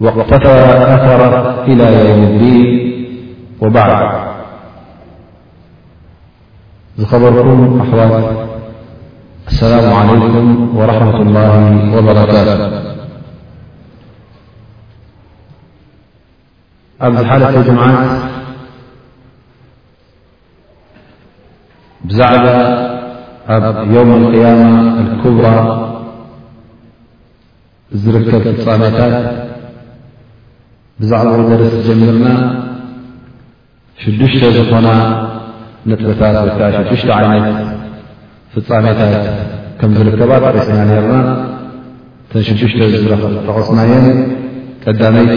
واقتتى أثرت إلى يوم الدين وبعده خبركم أحوات السلام عليكم ورحمة الله وبركاته أب حلة الجمعت بዛعب ب يوم القيامة الكبرى ዝርከብ ፍጻመታት ብዛዕባ ደርስ ጀምርና ሽዱሽተ ዝኾና ነጥበታት ወይከዓ ሽዱሽተ ዓይነት ፍጻሜታት ከም ዝርከባ ጠቂስና ነርና እተን ሽዱሽተ ዝጠቐስናየን ቀዳመይቲ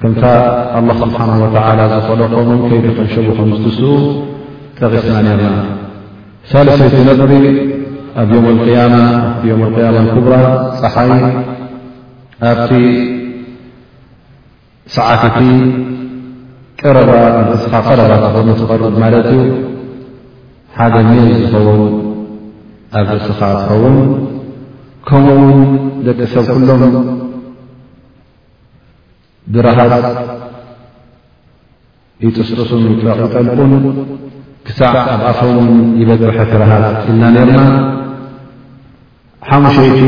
ከምታ ኣላህ ስብሓነሁ ወተዓላ ዝኸለቆምን ከይተኸንሸቡ ከምዝትስኡ ጠቒስና ኔርና። ሳልሰይቲ ነጥቢ ኣብ ዮም ኣልቅያማ ኣብቲ ዮም ኣልቅያማ ኣልኩብራ ፀሓይ ኣብቲ ሰዓት እቲ ቀረባ ንርእስኻ ቀረባ ክኾኑ ትቐርብ ማለት እዩ ሓደ ሜል ዝኸውን ኣብ ርእስኻ ትኸውን ከምኡውን ደቂ ሰብ ኩሎም ብረሃጽ ይጥስጥሱን ይጠልቁን ክሳዕ ኣብ ኣፎም ይበጽሕ እቲ ረሃጽ ኢልና ነርና ሓሙሸይቲ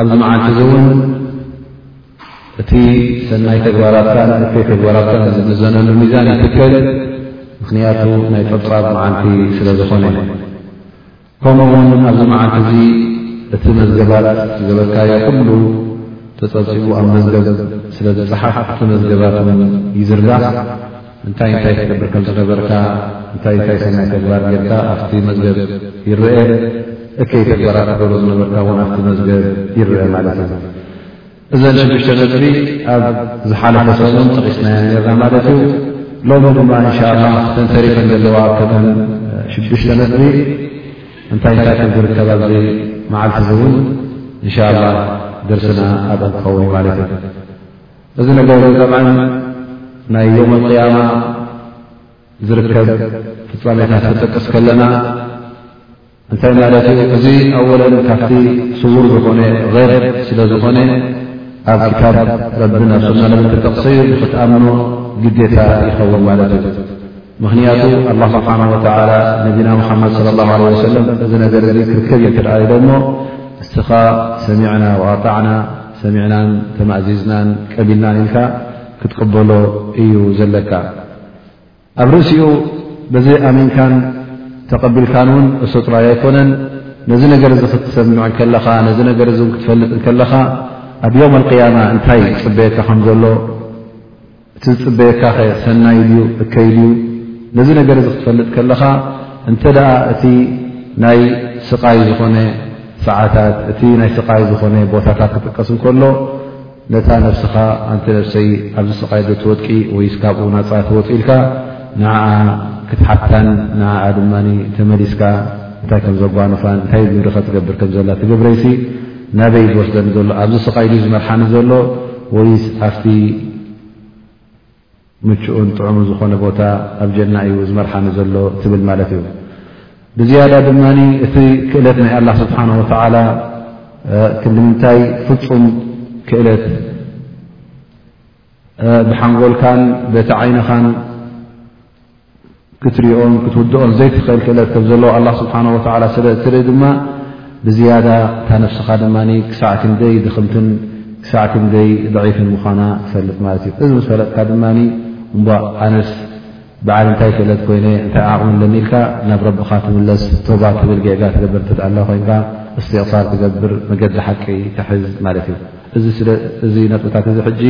ኣብዚ መዓልቲ እዚ እውን እቲ ሰናይ ተግባራትካን እከ ተግባራትካን ዝምዘነሉ ሚዛን ይትከል ምክንያቱ ናይ ጸብጻብ መዓልቲ ስለ ዝኾነ ከምኡ ውን ኣብዚ መዓልቲ እዚ እቲ መዝገባት ዝገበርካዮ ኩሉ ተጸብጺቡ ኣብ መዝገብ ስለ ዝጸሓፍ እቲ መዝገባት ውን ይዝርጋሕ እንታይ እንታይ ትገብር ከም ዝነበርካ እንታይ እንታይ ሰናይ ተግባር ጌርካ ኣብቲ መዝገብ ይረኤ እከይ ተግባራት ትገብሮ ዝነበርካ ውን ኣብቲ መዝገብ ይረኤ ማለት እዩ። እዘን ሽዱሽተ ነጥቢ ኣብ ዝሓለፈ ሰሙን ጠቒስናየን ኔርና ማለት እዩ። ሎሚ ድማ እንሻላህ እተን ተሪፈን ዘለዋ ኣብተን ሽዱሽተ ነጥቢ እንታይ እንታይ ከም ዝርከብ ኣብዚ መዓልቲ እዚ እውን እንሻላህ ደርስና ኣብኦም ክኸውን እዩ ማለት እዩ። እዚ ነገር እዚ ጠብዓ ናይ ዮም ኣልቅያማ ዝርከብ ፍፃሜታት ክጠቅስ ከለና እንታይ ማለት እዩ እዚ ኣወለን ካብቲ ስዉር ዝኾነ غይብ ስለ ዝኾነ ኣብ ክታብ ረብን ኣብ ሱና ነብን ተጠቕሰዩ ንኽትኣምኖ ግዴታ ይኸውን ማለት እዩ ምኽንያቱ ኣላህ ስብሓን ወተዓላ ነቢና ሙሓመድ ስለ ላሁ ዓለ ወሰለም እዚ ነገር እዚ ክርከብ እዩ ትርኣ ኢሎ እሞ እስኻ ሰሚዕና ወኣጣዕና ሰሚዕናን ተማእዚዝናን ቀቢልናን ኢልካ ክትቅበሎ እዩ ዘለካ ኣብ ርእሲኡ በዚ ኣሚንካን ተቐቢልካን እውን እሱ ጥራይ ኣይኮነን ነዚ ነገር እዚ ክትሰምዕ ከለኻ ነዚ ነገር እዚ ክትፈልጥ ከለኻ ኣብ ዮም ኣልቅያማ እንታይ ዝፅበየካ ከም ዘሎ እቲ ዝፅበየካ ኸ ሰናይ ድዩ እከይ ድዩ ነዚ ነገር እዚ ክትፈልጥ ከለኻ እንተ ደኣ እቲ ናይ ስቓይ ዝኾነ ሰዓታት እቲ ናይ ስቓይ ዝኾነ ቦታታት ክጥቀስ እንከሎ ነታ ነፍስኻ ኣንቲ ነፍሰይ ኣብዚ ስቓይ ዶ ትወድቂ ወይስ ካብኡ ናጻ ትወጺ ኢልካ ንዓኣ ክትሓታን ንዓኣ ድማ ተመሊስካ እንታይ ከም ዘጓንፋን እንታይ ግብሪ ከትገብር ከም ዘላ ትግብረይሲ ናበይ ዝወስደኒ ዘሎ ኣብዚ ስቓይ ድዩ ዝመርሓኒ ዘሎ ወይስ ኣብቲ ምቹእን ጥዑምን ዝኾነ ቦታ ኣብ ጀና እዩ ዝመርሓኒ ዘሎ ትብል ማለት እዩ ብዝያዳ ድማ እቲ ክእለት ናይ ኣላ ስብሓን ወተዓላ ክንዲምንታይ ፍፁም ክእለት ብሓንጎልካን በቲ ዓይንኻን ክትሪኦን ክትውድኦን ዘይትኽእል ክእለት ከም ዘለዎ ኣላ ስብሓን ወላ ስለ እትርኢ ድማ ብዝያዳ እታ ነፍስኻ ድማ ክሳዕ ክንደይ ድኽምትን ክሳዕ ክንደይ ደዒፍን ምዃና ትፈልጥ ማለት እዩ እዚ ምስ ፈለጥካ ድማ እምቧ ኣነስ በዓል እንታይ ክእለት ኮይነ እንታይ ዓቕሚ ኣለኒ ኢልካ ናብ ረብኻ ትምለስ ቶባ ትብል ጌጋ ትገብር ትኣ ኣላ ኮይንካ እስትቕሳር ትገብር መገዲ ሓቂ ትሕዝ ማለት እዩ እዚ ነጥብታት እዚ ሕጂ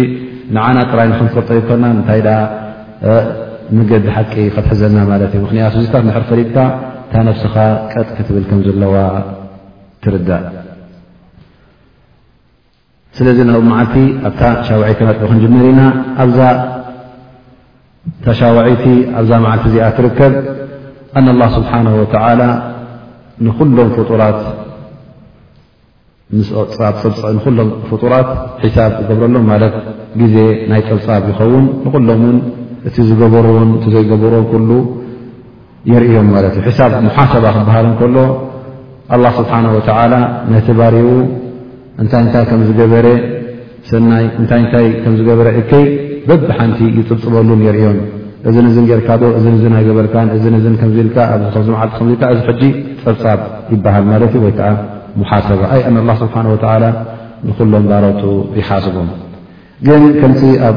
ንዓና ጥራይ ንክንፈልጦ ይኮና እንታይ ምገዲ ሓቂ ከትሕዘና ማለት እዩ ምክንያቱ እዚታት ንሕር ፈሪድካ እታ ነብስኻ ቀጥ ክትብል ከም ዘለዋ ትርዳእ ስለዚ ናብ መዓልቲ ኣብታ ሻውዒት ከነጥቢ ክንጅመር ኢና ኣብዛ እታ ሻውዒቲ ኣብዛ መዓልቲ እዚኣ ትርከብ ኣን ላ ስብሓን ወተላ ንኩሎም ፍጡራት ምስቕጻብ ጽብጽ ንኹሎም ፍጡራት ሒሳብ ክገብረሎም ማለት ግዜ ናይ ጸብጻብ ይኸውን ንኹሎም ውን እቲ ዝገበርዎን እቲ ዘይገበርዎን ኩሉ የርእዮም ማለት እዩ ሕሳብ ሙሓሰባ ክበሃል እንከሎ ኣላ ስብሓን ወተዓላ ነቲ ባርኡ እንታይ እንታይ ከም ዝገበረ ሰናይ እንታይ እንታይ ከም ዝገበረ እከይ በብሓንቲ ይጽብጽበሉን የርእዮን። እዚ ንዝን ጌርካ ዶ እዚ ንዝን ኣይገበርካን እዚ ንዝን ከምዚ ኢልካ ኣብዚ ከምዚ መዓልቲ ከምዚ ኢልካ እዚ ሕጂ ጸብጻብ ይበሃል ማለት እዩ ወይ ከዓ ሙሓሰባ ኣይ ኣን ኣላ ስብሓን ወተዓላ ንኹሎም ባሮቱ ይሓስቦም ግን ከምቲ ኣብ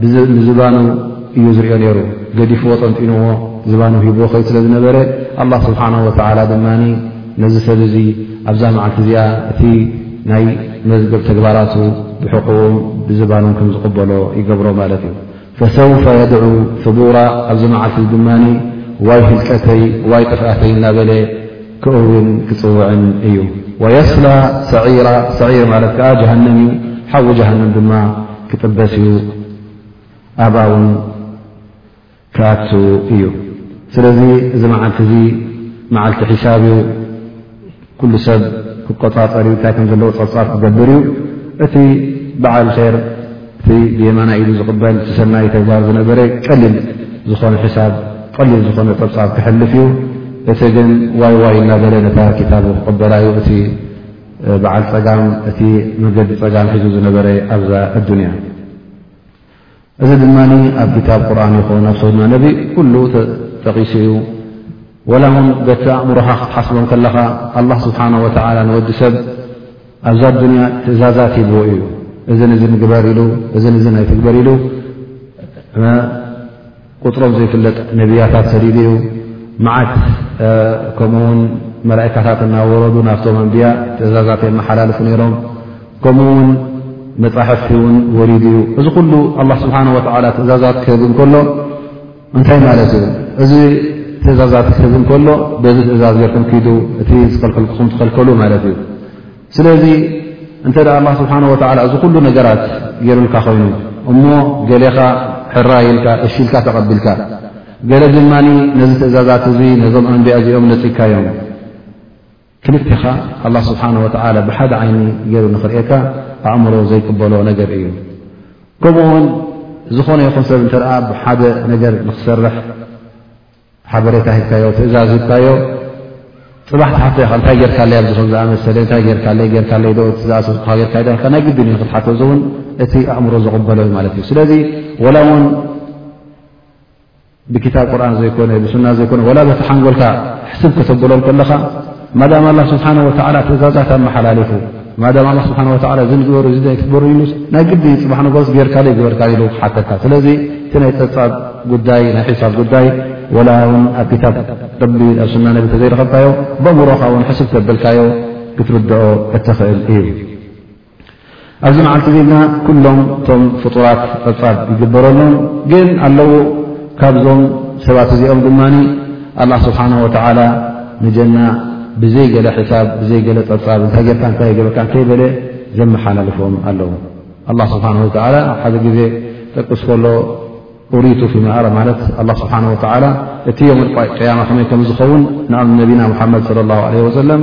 ብዝባኑ እዩ ዝሪኦ ነይሩ ገዲፍዎ ጠንጢንዎ ዝባኑ ሂብዎ ከይድ ስለ ዝነበረ ኣላ ስብሓን ወተዓላ ድማ ነዚ ሰብ እዚ ኣብዛ መዓልቲ እዚኣ እቲ ናይ መዝገብ ተግባራቱ ብሕቁኡም ብዝባኖም ከም ዝቕበሎ ይገብሮ ማለት እዩ ፈሰውፈ የድዑ ቡራ ኣብዚ መዓልቲ ድማ ዋይ ህልቀተይ ዋይ ጥፍኣተይ እናበለ ክእውን ክጽውዕን እዩ። ወየስላ ሰዒራ ሰዒር ማለት ከኣ ጀሃነም እዩ ሓዊ ጀሃነም ድማ ክጥበስ እዩ ኣብኣ ውን ክኣቱ እዩ። ስለዚ እዚ መዓልቲ እዚ መዓልቲ ሒሳብ እዩ ኩሉ ሰብ ክቆፃፀር እዩ እንታይ ከም ዘለዎ ፀብፃብ ክገብር እዩ እቲ በዓል ር እቲ ብየማና ኢዱ ዝቕበል እቲ ሰናይ ተግባር ዝነበረ ቀሊል ዝኾነ ሕሳብ ቀሊል ዝኾነ ፀብፃብ ክሕልፍ እዩ እቲ ግን ዋይ ዋይ እናበለ ነታ ክታቡ ክቕበላ እዩ እቲ በዓል ፀጋም እቲ መገዲ ፀጋም ሒዙ ዝነበረ ኣብዛ ኣዱንያ እዚ ድማ ኣብ ክታብ ቁርን ይኹን ኣብ ሰውድና ነቢ ኩሉ ተጠቂሱ እዩ ወላ እውን በቲ ኣእምሮኻ ክትሓስቦም ከለኻ ኣላ ስብሓን ወተላ ንወዲ ሰብ ኣብዛ ኣዱንያ ትእዛዛት ሂብዎ እዩ። እዚ ንዚ ንግበር ኢሉ እዚ ንዚ ኣይትግበር ኢሉ ቁፅሮም ዘይፍለጥ ነብያታት ሰዲዱ እዩ። መዓት ከምኡውን መላእካታት እናወረዱ ናብቶም ኣንብያ ትእዛዛት የመሓላልፉ ነይሮም። ከምኡ ውን መፃሕፍቲ እውን ወሪዱ እዩ። እዚ ኩሉ ኣላ ስብሓን ወተዓላ ትእዛዛት ክህብ እንከሎ እንታይ ማለት እዩ እዚ ትእዛዛት ክህብ እንከሎ በዚ ትእዛዝ ጌርኩም ክዱ እቲ ዝከልከልኩም ትኸልከሉ ማለት እዩ ስለዚ እንተ ኣላ ስብሓን ወላ እዚ ኩሉ ነገራት ገይሩልካ ኮይኑ እሞ ገሌኻ ሕራ ኢልካ እሽኢልካ ተቐቢልካ ገለ ድማ ነዚ ትእዛዛት እዚ ነዞም ኣንቢያ እዚኦም ነፂግካ እዮም ክልቴኻ ኣላ ስብሓን ወተዓላ ብሓደ ዓይኒ ገይሩ ንኽርእካ ኣእምሮ ዘይቅበሎ ነገር እዩ ከምኡ ውን ዝኾነ ይኹን ሰብ እንተ ሓደ ነገር ንክሰርሕ ሓበሬታ ሂብካዮ ትእዛዝ ሂብካዮ ፅባሕ ትሓቶ ኢኻ እንታይ ጌርካለይ ኣብዚ ከም ዝኣመሰለ እንታይ ጌርካለይ ጌርካለይ ዶ ትዝኣሰካ ጌርካ ዶ ናይ ግድን እዩ ክትሓቶ እዚ እውን እቲ ኣእምሮ ዝቕበሎ እዩ ማለት እዩ ስለዚ ወላ እውን ብክታብ ቁርን ዘይኮነ ብሱና ዘይኮነ ወላ በቲ ሓንጎልካ ሕስብ ከተብሎ ከለኻ ማዳም ኣላ ስብሓን ወተላ ትእዛዛት ኣመሓላልፉ ማዳም ኣላ ስብሓን ወላ እዚ ንግበሩ እዚ ክትበሩ ኢሉ ናይ ግዲ ፅባሕ ንጎስ ገርካ ዶ ግበርካ ኢሉ ሓተካ ስለዚ እቲ ናይ ፀፃብ ጉዳይ ናይ ሒሳብ ጉዳይ ወላ ውን ኣብ ክታብ ረቢ ኣብ ሱና ነቢ ተዘይረኸብካዮ ብእምሮኻ ውን ሕስብ ተብልካዮ ክትርድኦ እትኽእል እዩ ኣብዚ መዓልቲ እዚ ድማ ኩሎም እቶም ፍጡራት ጸብጻብ ይግበረሎም ግን ኣለዉ ካብዞም ሰባት እዚኦም ድማ ኣላ ስብሓን ወተዓላ ንጀና ብዘይ ገለ ሕሳብ ብዘይ ገለ ጸብጻብ እንታይ ጌርካ እንታይ ይገበርካ ከይበለ ዘመሓላልፎም ኣለዉ ኣላ ስብሓን ወተላ ኣብ ሓደ ግዜ ጠቅስ ከሎ ኡሪቱ ፊ መኣረ ማለት ኣላ ስብሓን ወተላ እቲ ዮም ቅያማ ከመይ ከም ዝኸውን ንኣብ ነቢና ሙሓመድ ለ ላ ለ ወሰለም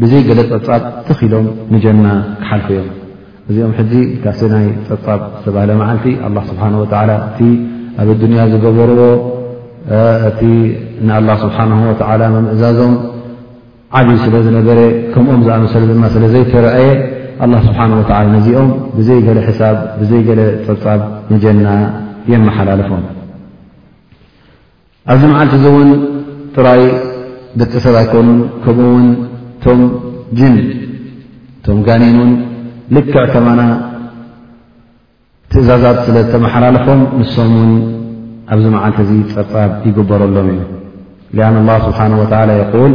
ብዘይ ገለ ጸብጻብ ትኽ ኢሎም ንጀና ክሓልፉ እዮም። እዚኦም ሕጂ ካብቲ ናይ ጸብጻብ ዝተባህለ መዓልቲ ኣላህ ስብሓነሁ ወተዓላ እቲ ኣብ ኣዱንያ ዝገበርዎ እቲ ንኣላህ ስብሓነሁ ወተዓላ ምምእዛዞም ዓብይ ስለ ዝነበረ ከምኦም ዝኣመሰለ ድማ ስለ ዘይተረኣየ ኣላ ስብሓን ወላ ነዚኦም ብዘይ ገለ ሕሳብ ብዘይ ገለ ፀብፃብ ንጀና የመሓላለፎም ኣብዚ መዓልቲ እዚ እውን ጥራይ ደቂ ሰብ ኣይኮኑን ከምኡ ውን ቶም ጅን ቶም ጋኒን ውን ልክዕ ከማና ትእዛዛት ስለ ዝተመሓላለፎም ንሶም ውን ኣብዚ መዓልቲ እዚ ፀብፃብ ይግበረሎም እዩ ሊኣን ላ ስብሓን ወተላ የል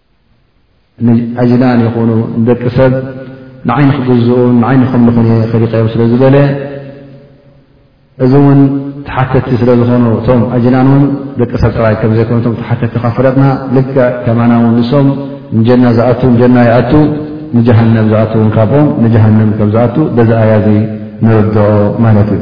ንኣጅናን ይኹኑ ንደቂ ሰብ ንዓይ ንክግዝኡን ንዓይ ንከምልኹን እየ ኸሊቀዮም ስለ ዝበለ እዚ እውን ተሓተቲ ስለ ዝኾኑ እቶም ኣጅናን እውን ደቂ ሰብ ጥራይ ከም ዘይኮኑ እቶም ተሓተቲ ካብ ፈለጥና ልክዕ ከማና እውን ንሶም ንጀና ዝኣቱ ንጀና ይኣቱ ንጀሃነም ዝኣት እውን ካብኦም ንጀሃንም ከም ዝኣቱ በዚ ኣያ እዚ ንርድኦ ማለት እዩ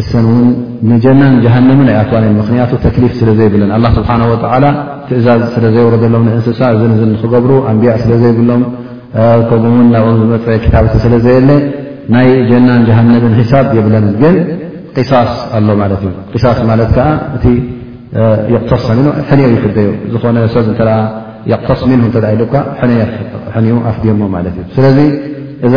እሰን እውን ንጀናን ጀሃነምን ኣይኣትዋን እየን፣ ምኽንያቱ ተክሊፍ ስለ ዘይብለን። ኣላህ ስብሓነሁ ወተዓላ ትእዛዝ ስለ ዘየውረደሎም ንእንስሳ እዝን እዝን ንኽገብሩ ኣንቢያ ስለ ዘይብሎም ከምኡ እውን ናብኦም ዝመፀ ክታብቲ ስለ ዘየለ ናይ ጀናን ጀሃነምን ሒሳብ የብለንን። ግን ቂሳስ ኣሎ ማለት እዩ። ቂሳስ ማለት ከዓ እቲ ይቕተስ ን ሕንዮ ይፍደዩ ዝኾነ ሰብ እተ ይቕተስ ምን እተ ኢሉካ ሕንዮ ኣፍድዮሞ ማለት እዩ። ስለዚ እዛ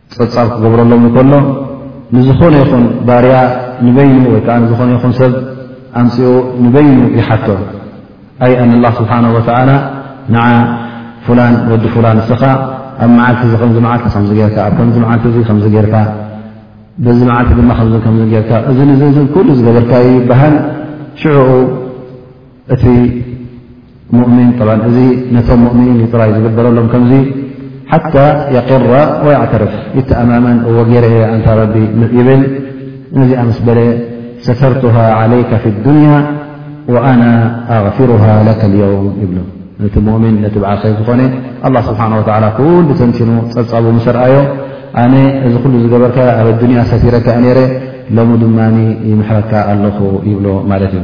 ጸብጻብ ክገብረሎም እንከሎ ንዝኾነ ይኹን ባርያ ንበይኑ ወይ ከዓ ንዝኾነ ይኹን ሰብ ኣምፅኡ ንበይኑ ይሓቶ ኣይ ኣን ላ ስብሓን ወተዓላ ንዓ ፍላን ወዲ ፍላን እስኻ ኣብ መዓልቲ እዚ ከምዚ መዓልቲ ከምዚ ጌርካ ኣብ ከምዚ መዓልቲ እዚ ከምዚ ጌርካ በዚ መዓልቲ ድማ ከምዚ ከምዚ ጌርካ እዚን እዚ ኩሉ ዝገበርካ ይበሃል ሽዕኡ እቲ ሙእሚን ጠብዓ እዚ ነቶም ሙእምኒን ዩ ጥራይ ዝግበረሎም ከምዚ ሓታ የቅራ ወይዕተርፍ ይተኣማመን እዎ ገይረ እየ ኣንታ ረቢ ይብል ነዚኣ ምስ በለ ሰተርቱሃ ዓለይካ ፊ ዱንያ ወኣና ኣغፊሩሃ ለከ ልየውም ይብሎ ነቲ ሙእሚን ነቲ ብዓ ኸይ ዝኾነ ኣላ ስብሓን ወላ ኩሉ ተንቲኑ ፀብፃቡ ምሰርኣዮ ኣነ እዚ ኩሉ ዝገበርካ ኣብ ኣዱንያ ሰቲረካ ነረ ሎሚ ድማ ይምሕረካ ኣለኹ ይብሎ ማለት እዩ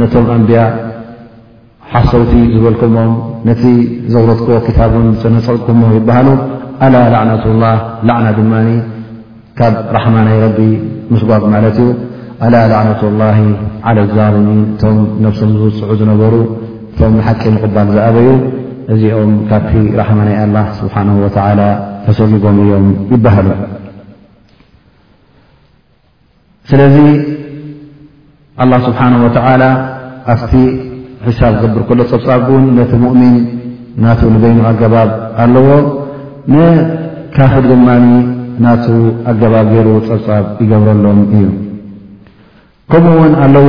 ነቶም ኣንብያ ሓሰውቲ ዝበልኩሞም ነቲ ዘውረድክዎ ክታብ ውን ዝጸነጸልኩሞ ይበሃሉ ኣላ ላዕናቱ ላ ላዕና ድማ ካብ ራሕማ ናይ ረቢ ምስጓግ ማለት እዩ ኣላ ላዕናቱ ላ ዓለ ዛልሚን እቶም ነብሶም ዝውጽዑ ዝነበሩ እቶም ንሓቂ ምቕባል ዝኣበዩ እዚኦም ካብቲ ራሕማ ናይ ኣላ ስብሓን ወተላ ተሰጉጎም እዮም ይበሃሉ ስለዚ ኣላ ስብሓን ወተዓላ ኣብቲ ሒሳብ ዝገብር ከሎ ፀብፃብ እውን ነቲ ሙእሚን ናቱ ንበይኑ ኣገባብ ኣለዎ ንካፍር ድማ ናቱ ኣገባብ ገይሩ ፀብፃብ ይገብረሎም እዩ ከምኡ እውን ኣለዉ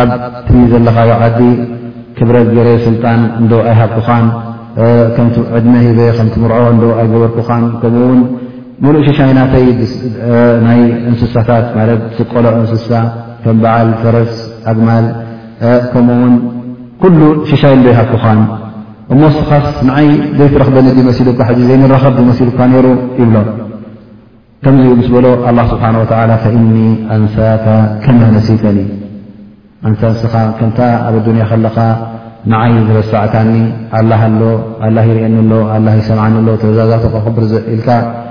ኣብቲ ዘለኻዮ ዓዲ ክብረት ገረ ስልጣን እንዶ ኣይሃብኩኻን ከምቲ ዕድመ ሂበ ከምቲ ምርዖ እንዶ ኣይገበርኩኻን ከምኡ ውን ሙሉእ ሽሻይ ናተይ ናይ እንስሳታት ማለት ስቀሎ እንስሳ ከም በዓል ፈረስ ኣግማል ከምኡ ውን ኩሉ ሽሻይ እንዶ ይሃብኩኻን እሞ ስኻስ ንዓይ ዘይትረኽበኒ ዲመሲሉካ ሕዚ ዘይንረኸብ ዲመሲሉካ ነይሩ ይብሎ ከምዚ ምስ በሎ ኣላ ስብሓን ወተላ ፈእኒ ኣንሳካ ከመ ነሲተኒ ኣንተ ንስኻ ከምታ ኣብ ኣዱንያ ከለኻ ንዓይ ዝረሳዕካኒ ኣላ ኣሎ ኣላ ይርእኒ ኣሎ ኣላ ይሰምዓኒ ኣሎ ትእዛዛት ክኽብር ኢልካ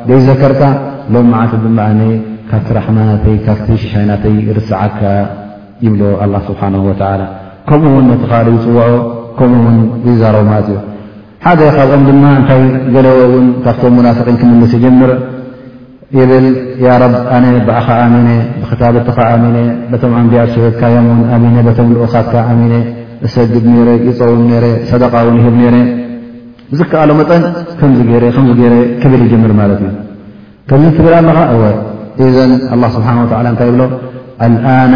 ዘይዘከርካ ሎም መዓልቲ ድማ ኣነ ካብቲ ራሕማናተይ ካብቲ ሽሻይናተይ ርስዓካ ይብሎ ኣላ ስብሓን ወተላ ከምኡ ውን ነቲ ኻል ይፅውዖ ከምኡ ውን ይዛረቡ ማለት እዩ ሓደ ካብኦም ድማ እንታይ ገለወ ውን ካብቶም ሙናፍቒን ክምልስ ይጅምር ይብል ያ ረብ ኣነ ብኣኻ ኣሚነ ብክታብትኻ ኣሚነ በቶም ኣንብያት ዝሸበብካዮም ውን ኣሚነ በቶም ልኡኻትካ ኣሚነ እሰግድ ነይረ ይፀውም ነይረ ሰደቃ ውን ይህብ ነይረ ብዝከኣሎ መጠን ከምዚ ገይረ ከምዚ ገይረ ክብል ይጅምር ማለት እዩ ከምዚ ትብል ኣለኻ እወ እዘን ኣላ ስብሓን ወተዓላ እንታይ ይብሎ ኣልኣና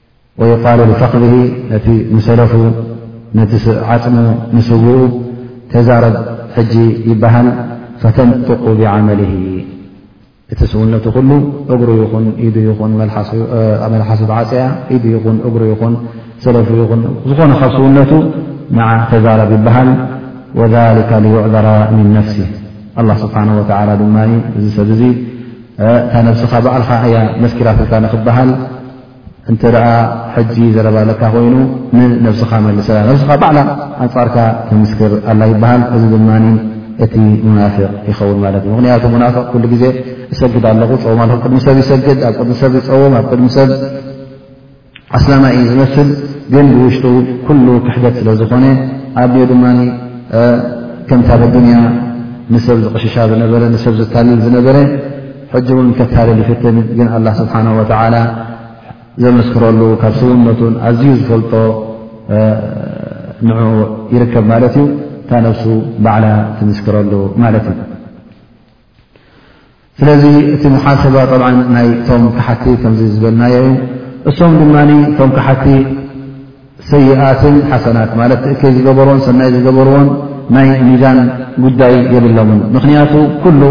ወዩቃሉ ብፈክድ ነቲ ምሰለፉ ነቲ ዓፅሙ ምስውኡ ተዛረብ ሕጂ ይበሃል ፈተንጥቁ ብዓመል እቲ ስውነቱ ኩሉ እግሩ ይኹን ኢዱ ይኹን መልሓሱ ብዓፀያ ኢዱ ይኹን እግሩ ይኹን ሰለፉ ይኹን ዝኾነ ካብ ስውነቱ ንዓ ተዛረብ ይበሃል ወሊከ ዩዕበራ ምን ነፍሲ ኣላ ስብሓን ወተላ ድማ እዚ ሰብ እዚ እታ ነብስኻ በዓልካ እያ መስኪራትልካ ንክበሃል እንተ ሕጂ ዘረባ ኣለካ ኮይኑ ንነብስኻ መልሰላ ነብስኻ ባዕላ ኣንጻርካ ተምስክር ኣላ ይበሃል እዚ ድማ እቲ ሙናፍቅ ይኸውን ማለት እዩ ምክንያቱ ሙናፍቅ ኩሉ ግዜ እሰግድ ኣለኹ ፀውም ኣለኹ ቅድሚ ሰብ ይሰግድ ኣብ ቅድሚ ሰብ ይፀውም ኣብ ቅድሚ ሰብ ኣስላማ እዩ ዝመስል ግን ብውሽጡ ኩሉ ክሕደት ስለ ዝኾነ ኣብዮ ድማ ከምታ ብዱንያ ንሰብ ዝቕሽሻ ዝነበረ ንሰብ ዝታልል ዝነበረ ሕጂ እውን ከታልል ይፍትን ግን ኣላ ስብሓን ወተዓላ ዘመስክረሉ ካብ ሰውነቱን ኣዝዩ ዝፈልጦ ንኡ ይርከብ ማለት እዩ እታ ነብሱ ባዕላ ትምስክረሉ ማለት እዩ ስለዚ እቲ መሓሰባ ጠብ ናይ ቶም ክሓቲ ከምዚ ዝበልናዮ እዩ እሶም ድማ ቶም ክሓቲ ሰይኣትን ሓሰናት ማለት ትእከይ ዝገበርዎን ሰናይ ዝገበርዎን ናይ ሚዛን ጉዳይ የብሎምን ምኽንያቱ ኩሉ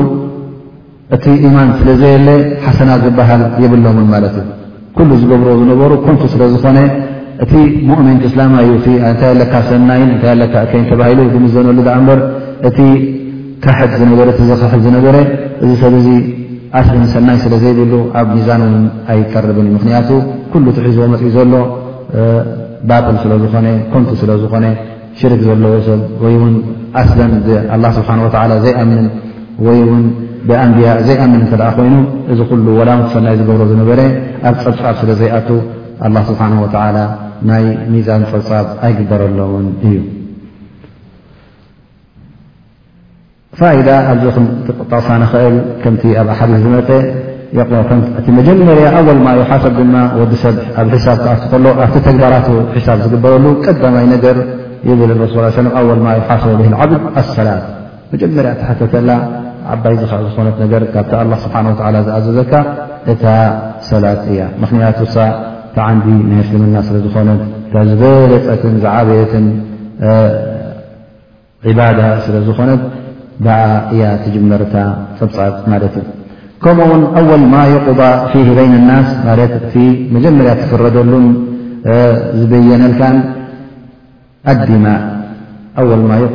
እቲ ኢማን ስለ ዘየለ ሓሰናት ዝበሃል የብሎምን ማለት እዩ ኩሉ ዝገብርዎ ዝነበሩ ኮንቱ ስለ ዝኾነ እቲ ሙእምን እስላማ እዩ እቲ እንታይ ኣለካ ሰናይን እንታይ ኣለካ እከይን ተባሂሉ ዝምዘነሉ ዳኣ እምበር እቲ ካሕድ ዝነበረ እቲ ዘኽሕድ ዝነበረ እዚ ሰብ እዚ ኣስልን ሰናይ ስለ ዘይብሉ ኣብ ሚዛን እውን ኣይቀርብን ምኽንያቱ ኩሉ ትሒዝዎ መፅኢ ዘሎ ባጥል ስለ ዝኾነ ኮንቲ ስለ ዝኾነ ሽርክ ዘለዎ ሰብ ወይ ውን ኣስለን ኣላ ስብሓን ወላ ዘይኣምን ወይ ውን ብኣንብያ ዘይኣምን እተ ኮይኑ እዚ ኩሉ ወላ ውን ሰናይ ዝገብሮ ዝነበረ ኣብ ፀብፃብ ስለ ዘይኣቱ ኣላ ስብሓን ወላ ናይ ሚዛን ፀብፃብ ኣይግበረሎውን እዩ ፋይዳ ኣብዚ ክንጠቕሳ ንኽእል ከምቲ ኣብ ኣሓዲስ ዝመፀ እቲ መጀመርያ ኣወል ማ ይሓሰብ ድማ ወዲ ሰብ ኣብ ሒሳብ ክኣቱ ከሎ ኣብቲ ተግባራቱ ሒሳብ ዝግበረሉ ቀዳማይ ነገር ይብል ረሱ ስ ኣወል ማ ይሓሰቡ ብሂል ዓብድ ኣሰላት መጀመርያ ተሓተተላ ዓባይ ዝኽዕ ዝኾነት ነገር ካብቲ ኣላ ስብሓን ወላ ዝኣዘዘካ እታ ሰላት እያ ምኽንያቱ ሳ ተዓንዲ ናይ እስልምና ስለ ዝኾነት እታ ዝበለፀትን ዝዓበየትን ዒባዳ ስለ ዝኾነት ብኣ እያ ትጅመርታ ጸብጻብ ማለት እዩ ከምኡ ውን ኣወል ማ ይቁض ፊ በይን ናስ ማለት እቲ መጀመርያ ትፍረደሉን ዝበየነልካን ኣዲማ ኣወል ማ ይቁ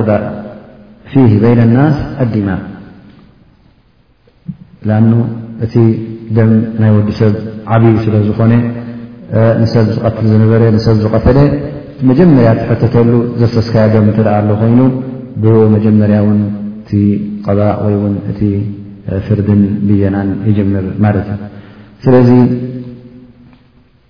ፊ በይን ናስ ኣዲማ ላኣኑ እቲ ደም ናይ ወዲ ሰብ ዓብይ ስለ ዝኾነ ንሰብ ዝቐትል ዝነበረ ንሰብ ዝቐተለ መጀመርያ ትሕተተሉ ዘፍሰስካዮ ደም እተ ኣሎ ኮይኑ ብመጀመርያ እውን እቲ ቐባእ ወይ ውን እቲ ፍርድን ብየናን ይጀምር ማለት እዩ ስለዚ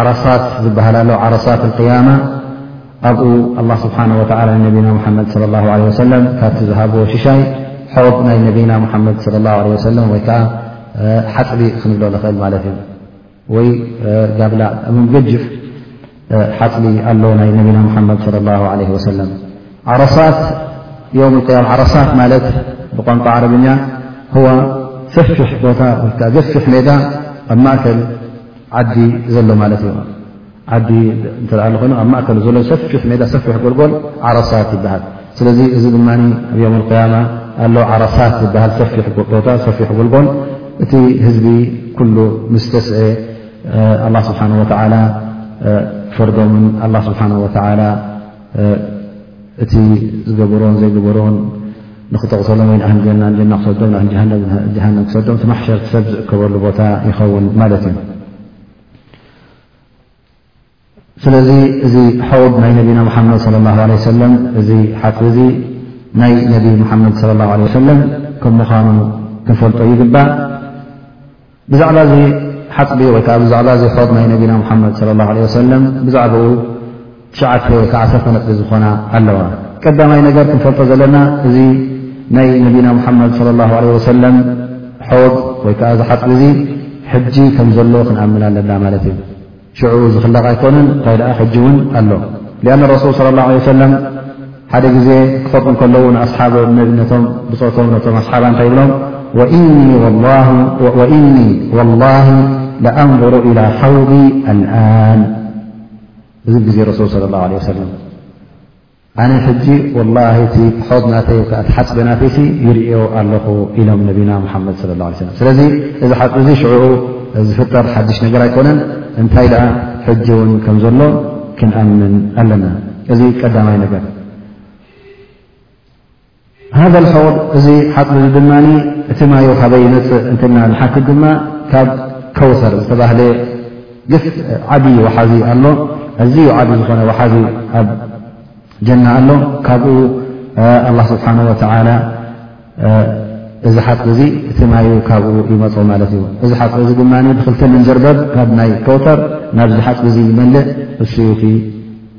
ዓረሳት ዝበሃል ኣሎ ዓረሳት ቅያማ ኣብኡ ኣላ ስብሓን ወላ ነቢና ሙሓመድ ለ ላ ለ ወሰለም ካብቲ ዝሃብዎ ሽሻይ ሖብ ናይ ነቢና ሙሓመድ ለ ላ ለ ወሰለም ወይ ከዓ ሓፅቢ ክንብሎ ንኽእል ማለት እዩ ወይ ጋብላ መገጅፍ ሓፅቢ ኣሎ ናይ ነቢና ሙሓመድ ለ ላ ለ ወሰለም ዓረሳት ዮም ያም ዓረሳት ማለት ብቋንቋ ዓረብኛ ህዋ ሰፊሕ ቦታ ወይከዓ ገፊሕ ሜዳ ኣብ ማእከል ዓዲ ዘሎ ማለት እዩ ዓዲ እተ ሎ ኮይኑ ኣብ ማእከሉ ዘሎ ሰፊሕ ሜዳ ሰፊሕ ጎልጎል ዓረሳት ይበሃል ስለዚ እዚ ድማ ኣብ ዮም ያማ ኣሎ ዓረሳት ዝበሃል ሰፊሕ ቦታ ሰፊሕ ጎልጎል እቲ ህዝቢ ኩሉ ምስ ተስዐ ኣላ ስብሓን ወተላ ፈርዶምን ኣላ ስብሓን ወተላ እቲ ዝገበሮን ዘይገበሮን ንክተቕተሎም ወይ ንሃንጀና ንጀና ክሰዶም ንሃጀሃንም ክሰዶም እቲ ማሕሸር ሰብ ዝእከበሉ ቦታ ይኸውን ማለት እዩ ስለዚ እዚ ሓውድ ናይ ነቢና ሙሓመድ ለ ላ ለ ሰለም እዚ ሓቂ እዚ ናይ ነቢ ሙሓመድ ለ ላ ለ ሰለም ከም ምዃኑ ክንፈልጦ ይግባእ ብዛዕባ እዚ ሓፅቢ ወይ ከዓ ብዛዕባ እዚ ሖብ ናይ ነቢና ሙሓመድ ለ ላ ለ ወሰለም ብዛዕባኡ ትሽዓተ ክዓ ዓሰርተ ነጥቢ ዝኾና ኣለዋ ቀዳማይ ነገር ክንፈልጦ ዘለና እዚ ናይ ነቢና ሙሓመድ ለ ላ ለ ወሰለም ሖብ ወይ ከዓ እዚ ሓፅቢ እዚ ሕጂ ከም ዘሎ ክንኣምን ኣለና ማለት እዩ ሽዑ ዝኽለቕ ኣይኮነን እንታይ ደኣ ሕጂ እውን ኣሎ ሊኣን ረሱል ስለ ላ ለ ሰለም ሓደ ግዜ ክኸብኡ ከለዉ ንኣስሓቦ ነቶም ብፆቶም ነቶም ኣስሓባ እንታይ ይብሎም ወእኒ ወላሂ ለኣንظሩ ኢላ ሓውዲ ኣልኣን እዚ ግዜ ረሱል ስለ ላ ለ ሰለም ኣነ ሕጂ ወላሂ እቲ ሖድ ናተይ ወከዓ እቲ ሓፅቢ ናተይሲ ይርእዮ ኣለኹ ኢሎም ነቢና ሙሓመድ ስለ ላ ሰለም ስለዚ እዚ ሓፅቢ እዚ ሽዕኡ ዝፍጠር ሓድሽ ነገር ኣይኮነን እንታይ ደኣ ሕጂ እውን ከም ዘሎ ክንኣምን ኣለና እዚ ቀዳማይ ነገር ሃذ ልሐውድ እዚ ሓፅቢ እዚ ድማ እቲ ማዩ ካበይ ይመፅእ እንትልና ንሓትት ድማ ካብ ከውሰር ዝተባህለ ግፍ ዓብዪ ወሓዚ ኣሎ ኣዝዩ ዓብዪ ዝኾነ ወሓዚ ኣብ ጀና ኣሎ ካብኡ ኣላ ስብሓን ወተላ እዚ ሓፅቢ እዚ እቲ ማዩ ካብኡ ይመፁ ማለት እዩ እዚ ሓፅቢ እዚ ድማ ብክልተ መንጀርበብ ካብ ናይ ከውተር ናብዚ ሓፅቢ እዚ ይመልእ እሱዩ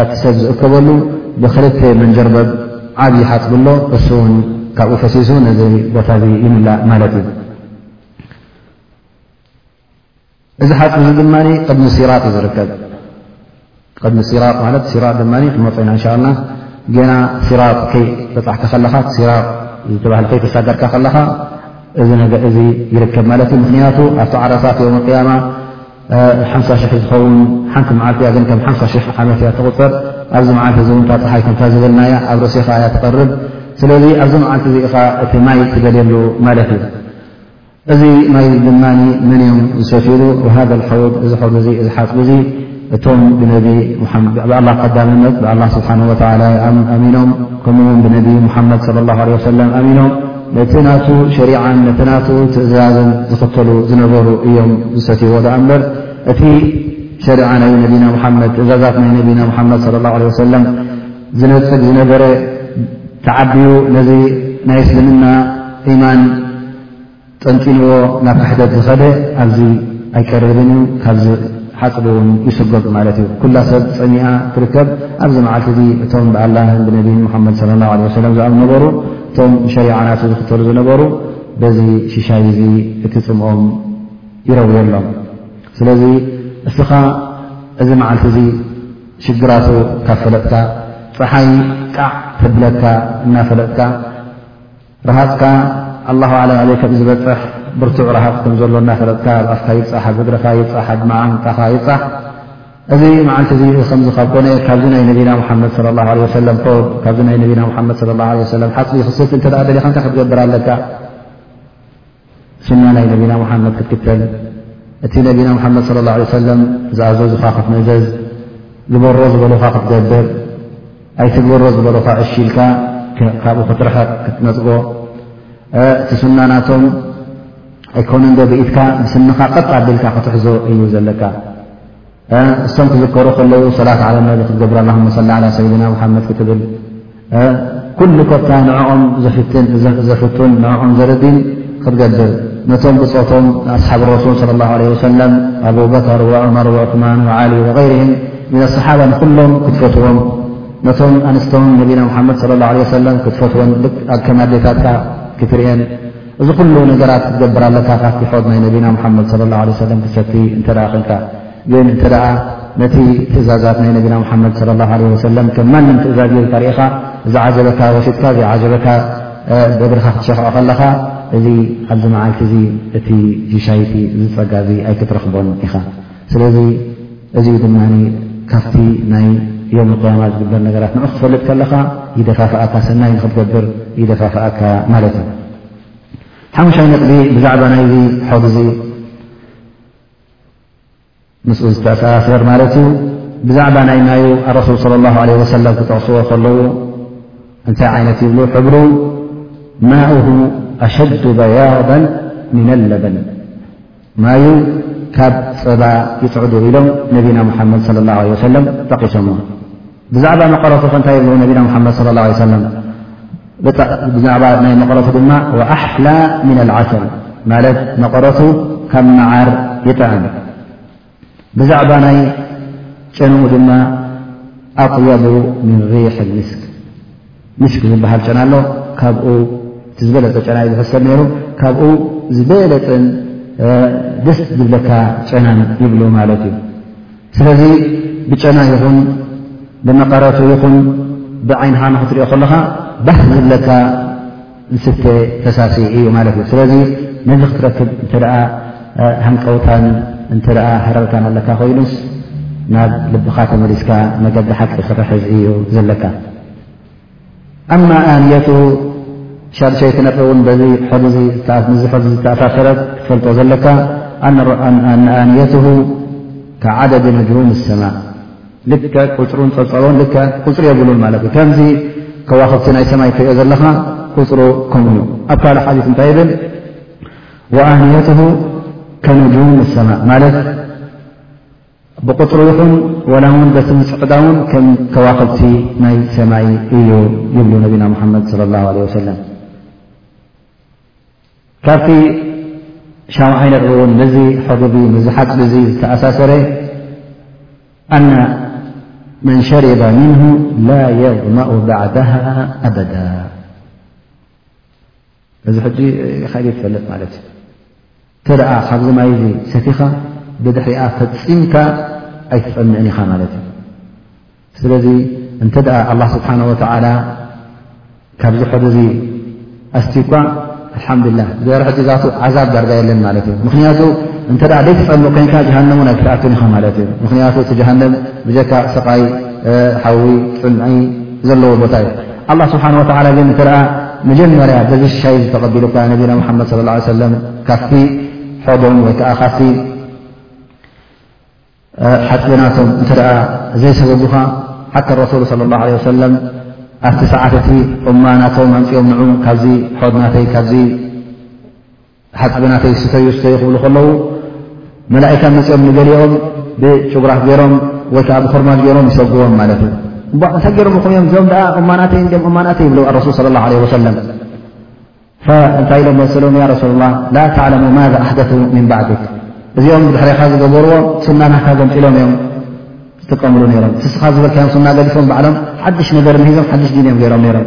ኣቲ ሰብ ዝእከበሉ ብክልተ መንጀርበብ ዓብዪ ሓፅቢ ኣሎ እሱ ውን ካብኡ ፈሲሱ ነዚ ቦታ እዚ ይምላእ ማለት እዩ እዚ ሓፅቢ እዚ ድማ ቅድሚ ሲራጥ እዩ ዝርከብ ቅድሚ ሲራጥ ማለት ሲራጥ ድማ ክንመፅ ኢና እንሻ ላ ገና ሲራጥ ከይበፃሕካ ከለኻ ሲራጥ ዝተባህል ከይተሳገርካ ከለኻ እዚ ነገር እዚ ይርከብ ማለት እዩ ምክንያቱ ኣብቲ ዓረሳት ዮም ቅያማ ሓምሳ ሽሕ ዝኸውን ሓንቲ መዓልቲ እያ ግን ከም ሓምሳ ሽሕ ዓመት እያ ትቑፀር ኣብዚ መዓልቲ እዚ እውን ታፀሓይ ከምታ ዝበልና እያ ኣብ ርእሲኻ እያ ትቐርብ ስለዚ ኣብዚ መዓልቲ እዚ ኢኻ እቲ ማይ ትደልየሉ ማለት እዩ እዚ ማይ ድማ መን እዮም ዝሰትሉ ሃደ ሓውድ እዚ ሖ እዚ እዚ ሓፅቢ እዚ እቶም ብነቢ ብኣላ ቀዳምነት ብኣላ ስብሓን ወተላ ኣሚኖም ከምኡውን ብነቢ ሙሓመድ ለ ላ ለ ወሰለም ኣሚኖም ነቲ ናቱ ሸሪዓን ነቲ ናቱ ትእዛዝን ዝኽተሉ ዝነበሩ እዮም ዝሰትይዎ ዳኣ እምበር እቲ ሸሪዓ ናይ ነቢና ሙሓመድ ትእዛዛት ናይ ነቢና ሙሓመድ ለ ላ ለ ወሰለም ዝነፅግ ዝነበረ ተዓብዩ ነዚ ናይ እስልምና ኢማን ጠንጢንዎ ናብ ክሕደት ዝኸደ ኣብዚ ኣይቀርብን እዩ ካብዚ ሓፅቢ እውን ይስጎግ ማለት እዩ ኩላ ሰብ ፀሚኣ ትርከብ ኣብዚ መዓልቲ እዚ እቶም ብኣላህን ብነቢን ሙሓመድ ለ ላ ለ ወሰለም ዝኣብ ነበሩ እቶም ሸሪዓ ናቱ ዝኽተሉ ዝነበሩ በዚ ሽሻይ እዚ እቲ ፅምኦም ይረውየሎም ስለዚ እስኻ እዚ መዓልቲ እዚ ሽግራቱ ካብ ፈለጥካ ፀሓይ ጣዕ ተብለካ እናፈለጥካ ረሃፅካ ኣላ ኣለም ኣበይ ከም ዝበፅሕ ብርቱዕ ረሃፅ ከም ዘሎ እናፈለጥካ ኣብ ኣፍካ ይብፃሕ ኣብ እግርኻ ይብፃሕ ኣብ መዓንጣኻ ይብፃሕ እዚ መዓልቲ እዚ ከምዚ ካብ ኮነ ካብዚ ናይ ነቢና ሙሓመድ ለ ላ ለ ወሰለም ሆድ ካብዚ ናይ ነቢና ሙሓመድ ለ ላ ለ ወሰለም ሓፅቢ ክስቲ እንተ ደሊኻ እንታይ ክትገብር ኣለካ ስና ናይ ነቢና ሙሓመድ ክትክተል እቲ ነቢና ሙሓመድ ለ ላ ለ ሰለም ዝኣዘዙኻ ክትመዘዝ ዝበሮ ዝበሉኻ ክትገብር ኣይቲ ዝበሮ ዝበሉኻ ዕሺ ኢልካ ካብኡ ክትርሕቕ ክትነፅጎ እቲ ስና ናቶም ኣይኮነንዶ ብኢትካ ብስንኻ ቐጥ ኣቢልካ ክትሕዞ እዩ ዘለካ እሶም ክዝከሩ ከለዉ ሰላት ዓለ ነቢ ክትገብር ኣ መሰላ ዓላ ሰይድና ሙሓመድ ክትብል ኩሉ ኮታ ንዕኦም ዘፍትን ንዕኦም ዘርዲን ክትገብር ነቶም ብፆቶም ንኣስሓብ ረሱል ለ ላ ለ ወሰለም ኣቡበከር ወዑመር ወዑስማን ዓሊ ወغይርህም ምን ኣሰሓባ ንኩሎም ክትፈትዎም ነቶም ኣንስቶም ነቢና ሙሓመድ ለ ላ ለ ወሰለም ክትፈትዎን ኣከም ኣዴታትካ ክትርእን እዚ ኩሉ ነገራት ክትገብር ኣለካ ካብቲ ሖድ ናይ ነቢና ሙሓመድ ለ ላ ለ ሰለም ትሰቲ እንተ ኮንካ ግን እንተ ነቲ ትእዛዛት ናይ ነቢና ሙሓመድ ለ ላ ለ ወሰለም ከም ማንም ትእዛዝ ጌርካ ርኢኻ እዚ ዓጀበካ ወሲድካ ዘይ ዓጀበካ ብእግርኻ ክትሸክዖ ከለኻ እዚ ኣብዚ መዓልቲ እዚ እቲ ጅሻይቲ ዝፀጋ እዚ ኣይክትረኽቦን ኢኻ ስለዚ እዚ ዩ ድማ ካብቲ ናይ ዮም ቅያማ ዝግበር ነገራት ንዑ ክትፈልጥ ከለኻ ይደፋፍኣካ ሰናይ ንክትገብር ይደፋፍኣካ ማለት እዩ ሓሙሻይ ነጥቢ ብዛዕባ ናይዚ ሖድ እዚ ምስኡ ዝተኣሰሳሰር ማለት እዩ ብዛዕባ ናይ ማዩ ኣረሱል صለ ላه ለ ወሰለም ክጠቕስዎ ከለዉ እንታይ ዓይነት ይብሉ ሕብሩ ማእሁ ኣሸዱ በያض ምና ለበን ማዩ ካብ ጸባ ይጽዕዱ ኢሎም ነቢና ሙሓመድ صለ ላሁ ለ ወሰለም ጠቒሶሞ ብዛዕባ መቐረቱ ከ እንታይ ይብልዎ ነቢና ሙሓመድ صለ ላሁ ለ ሰለም ብዛዕባ ናይ መቐረቱ ድማ ወኣሕላ ምና ልዓሰል ማለት መቐረቱ ካብ መዓር ይጥዕም ብዛዕባ ናይ ጨንኡ ድማ ኣጥየቡ ምን ሪሕ ልምስክ ሚስክ ዝበሃል ጨና ኣሎ ካብኡ እቲ ዝበለፀ ጨና እዩ ዝሕሰብ ነይሩ ካብኡ ዝበለፅን ደስ ዝብለካ ጨናን ይብሉ ማለት እዩ ስለዚ ብጨና ይኹን ብመቐረቱ ይኹን ብዓይንኻ ንክትሪኦ ከለኻ ባህ ዝብለካ ዝስተ ፈሳሲ እዩ ማለት እዩ ስለዚ ነዚ ክትረክብ እንተ ሃንቀውታን እንተ ሃረርካን ኣለካ ኮይኑስ ናብ ልብኻ ተመሊስካ መገዲ ሓቂ ክርሕዝ እዩ ዘለካ ኣማ ኣንየቱ ሻድሸይቲ ነጥቢ እውን በዚ ሕዚ ዝተኣሳሰረት ክትፈልጦ ዘለካ ኣንኣንየት ከዓደድ ነጅሩም ሰማ ልከ ቁፅሩን ፀብፀቦን ል ቁፅሪ የብሉን ማለት እዩ ከምዚ ከዋክብቲ ናይ ሰማይ ትሪኦ ዘለካ ቁፅሩ ከምኡ እዩ ኣብ ካልእ ሓሊት እንታይ ይብል ኣንየት ከነጅሩም ሰማ ማለት ብቁፅሩ ይኹን ወላ ውን በቲ ምፅዕዳውን ከም ከዋኽብቲ ናይ ሰማይ እዩ ይብሉ ነቢና ሙሓመድ صለ ላሁ ለ ወሰለም ካብቲ ሻውዓይ ነጥቢ እውን ምዚ ሕዱቢ ምዚ ሓፅቢ እዚ ዝተኣሳሰረ ኣነ መን ሸሪበ ምንሁ ላ የظመኡ ባዕድሃ ኣበዳ እዚ ሕጂ ኸይዲ ትፈልጥ ማለት እዩ እተ ካብዚ ማይ ዚ ሰቲኻ ብድሕሪኣ ፈፂምካ ኣይትፀምእን ኢኻ ማለት እዩ ስለዚ እንተ ኣላ ስብሓን ወተላ ካብዚ ሕሪ ዚ ኣስትኳ ኣልሓምዱላ ዘረ ሕጂ ዛቱ ዓዛብ ዳርጋ የለን ማለት እዩ ምክንያቱ እንተ ዘይትፀምእ ኮይንካ ጀሃንም ውን ኣይትኣትን ኢኻ ማለት እዩ ምክንያቱ እቲ ጀሃንም ብጀካ ሰቃይ ሓዊ ፅምዒ ዘለዎ ቦታ እዩ ኣላ ስብሓን ወተላ ግን እተ መጀመርያ በዚ ሻይ ዝተቐቢሉካ ነቢና ሙሓመድ ስለ ላ ሰለም ካብቲ ሖዶም ወይ ከዓ ካብቲ ሓፅብናቶም እንተ ዘይሰበቡኻ ሓቲ ረሱሉ ለ ላ ለ ወሰለም ኣብቲ ሰዓት እቲ እማ ናቶም ኣምፅኦም ንዑ ካብዚ ሖድናተይ ካብዚ ሓቂ ብናተይ ስተዩ ስተዩ ክብሉ ከለዉ መላእካ መፅኦም ንገሊኦም ብጭጉራፍ ገይሮም ወይ ከዓ ብኮርማጅ ገይሮም ይሰጉዎም ማለት እዩ እም እንታይ ገይሮም ይኹም እዮም እዞም ኣ እማናተይ እም እማናተይ ይብሉ ኣረሱል ለ ላ ለ ወሰለም እንታይ ኢሎም መሰሎም ያ ረሱሉ ላ ላ ተዕለሙ ማዛ ኣሕደቱ ምን ባዕድክ እዚኦም ብድሕሪኻ ዝገበርዎ ሱና ናካ ገምጢሎም እዮም ዝጥቀምሉ ነይሮም ስስኻ ዝበልካዮም ሱና ገዲፎም ባዕሎም ሓድሽ ነገር ንሂዞም ሓድሽ ዲን እዮም ገይሮም ነይሮም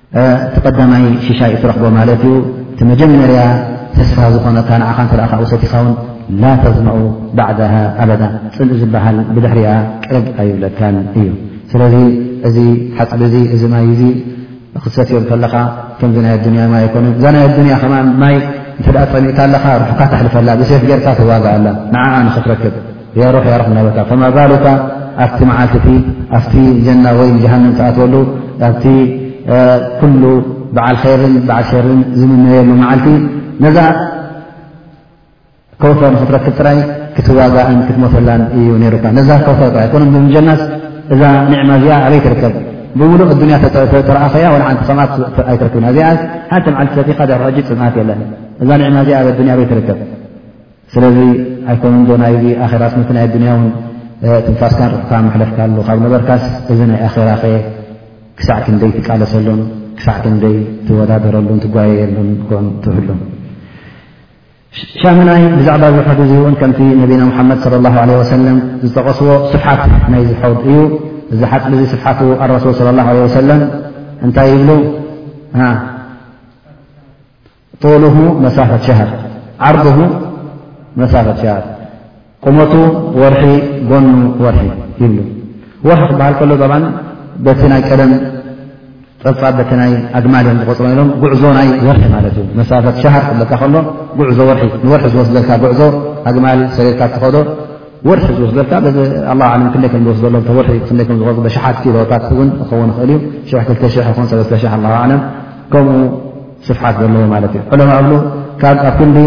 እቲ ቀዳማይ ሽሻይ እትረኽቦ ማለት እዩ እቲ መጀመርያ ተስፋ ዝኾነካ ንዓኻ እንተ ካብኡ ሰቲኻውን ላተዝመኡ ባዕዳ ኣበዳ ፅልኢ ዝበሃል ብድሕሪኣ ቅርብ ኣይብለካን እዩ ስለዚ እዚ ሓፅቢ እዚ እዚ ማይ እዚ ክትሰትዮ ከለኻ ከምዚ ናይ ኣዱንያ ማይ ኣይኮነን እዛ ናይ ኣዱንያ ከማ ማይ እንተ ፀሚእካ ኣለኻ ርሑካ ተሕልፈላ ብሴፍ ጌርካ ትዋግኣላ ንዓኣ ንክትረክብ ያሩሕ ያሩሕ እናበልካ ከም ኣባሉታ ኣብቲ መዓልቲቲ ኣብቲ ጀና ወይ ጀሃንም ትኣትወሉ ኣብቲ ኩሉ በዓል ኸይርን በዓል ሸርን ዝምነየሉ መዓልቲ ነዛ ከውተር ንክትረክብ ጥራይ ክትዋጋእን ክትሞተላን እዩ ነሩካ ነዛ ከውተር ጥራይ ኮነ ብምጀናስ እዛ ኒዕማ እዚኣ ኣበይ ትርከብ ብምሉእ ኣዱንያ ተረኣኸያ ወዓንቲ ሰምኣት ኣይትረክብና እዚኣ ሓቲ መዓልቲ ሰቲካ ድሕርሕጂ ፅምኣት የለን እዛ ኒዕማ እዚኣ ኣብ ኣዱንያ ኣበይ ትርከብ ስለዚ ኣይኮነን ዶ ናይዚ ኣኼራስ ነቲ ናይ ኣዱንያውን ትንፋስካን ርሑካ መሕለፍካ ኣሎ ካብ ነበርካስ እዚ ናይ ኣኼራኸ ክሳዕ ክንደይ ትቃለሰሉን ክሳዕ ክንደይ ትወዳደረሉን ትጓየየሉን ኮን ትህሉን ሻምናይ ብዛዕባ እዚ ሖድ እዚ እውን ከምቲ ነቢና ሙሓመድ صለ ላሁ ለ ወሰለም ዝጠቐስዎ ስፍሓት ናይዚ ሖድ እዩ እዚ ሓፅቢ እዚ ስፍሓት ኣረሱል صለ ላሁ ለ ወሰለም እንታይ ይብሉ ጦሉሁ መሳፈት ሸሃር ዓርዱሁ መሳፈት ሸሃር ቁመቱ ወርሒ ጎኑ ወርሒ ይብሉ ወርሒ ክበሃል ከሎ ብ በቲ ናይ ቀደም ፀብፃብ በቲ ናይ ኣግማል እዮም ዝቆፅሮ ኢሎም ጉዕዞ ናይ ወርሒ ማለት እዩ መሳፈት ሸሃር ክብለካ ከሎ ጉዕዞ ወርሒ ንወርሒ ዝወስደልካ ጉዕዞ ኣግማል ሰሌልካ ትኸዶ ወርሒ ዝወስደልካ ዚ ኣ ዓለም ክንደይ ከም ዝወስደሎም ወርሒ ክንደይ ከም ዝቆፅ በሸሓት ኪሎታት እውን ክኸውን ይኽእል እዩ ሽ 2ተ ሽ ይኹን ሰለስተ ሽ ኣ ዓለም ከምኡ ስፍሓት ዘለዎ ማለት እዩ ዕለማ እብሉ ካብ ኣብ ክንዲ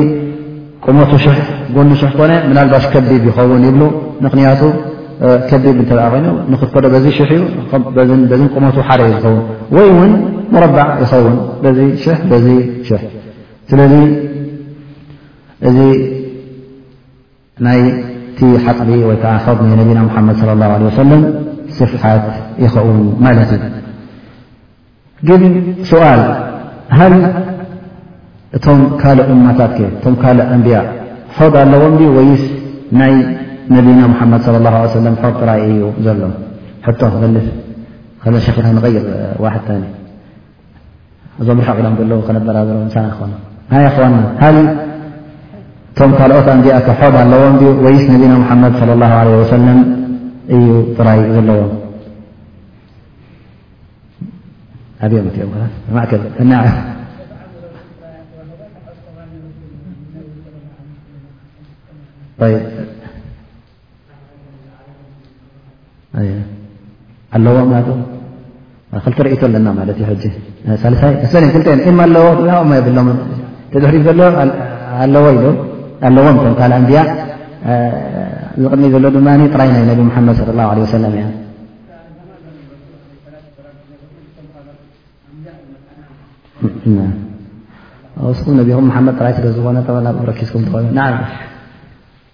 ቁመቱ ሽሕ ጎኒ ሽሕ ኮነ ምናልባሽ ከቢብ ይኸውን ይብሉ ምክንያቱ ከቢብ እተ ኮይኑ ንክትከዶ በዚ ሽሕ እዩ በዚ ቁመቱ ሓደ እዩ ዝኸውን ወይ እውን መረባዕ ይኸውን በዚ ሽሕ በዚ ሽሕ ስለዚ እዚ ናይቲ ሓጥቢ ወይ ከዓ ሖብ ናይ ነቢና ሙሓመድ ስለ ላሁ ዓለይሂ ወሰለም ስፍሓት ይኸውን ማለት እዩ። ግን ስኣል ሃል እቶም ካልእ እማታት ከ እቶም ካልእ ኣንብያ ሖብ ኣለዎም ድዩ ወይስ ናይ ነቢና ሙሓመድ ስለ ላሁ ዓለይሂ ወሰለም ሖብ ጥራይ እዩ ዘሎ? ሕቶ ክመልስ ኸለ ሸክና ንቐይር ዋሕድታ እዞም ርሑቕ ኢሎም ዘለዉ ከነበራበሮ ምሳና ክኾኑ ናይ ኣኽዋና ሃል እቶም ካልኦት ኣንቢኣ ክሖድ ኣለዎም ዩ ወይስ ነቢና ሙሓመድ ለ ላ ለ ወሰለም እዩ ጥራይ ዘለዎም ኣብኦም እኦም ማእከል እና ኣለዎ ማለት ክልተ ርእቶ ኣለና ማለት እዩ ሕጂ ሳልሳይ መሰለኝ ክልተ እማ ኣለዎ እማ የብሎም ተድሕሪ ዘሎ ኣለዎ ኢሉ ኣለዎም ቶም ካል ኣንብያ ዝቕድሚ ዘሎ ድማ ጥራይ ናይ ነቢ ሙሓመድ ስለ ላሁ ለ ወሰለም እያ ስኩም ነቢኹም መሓመድ ጥራይ ስለ ዝኾነ ብ ረኪስኩም ትኸኑ ን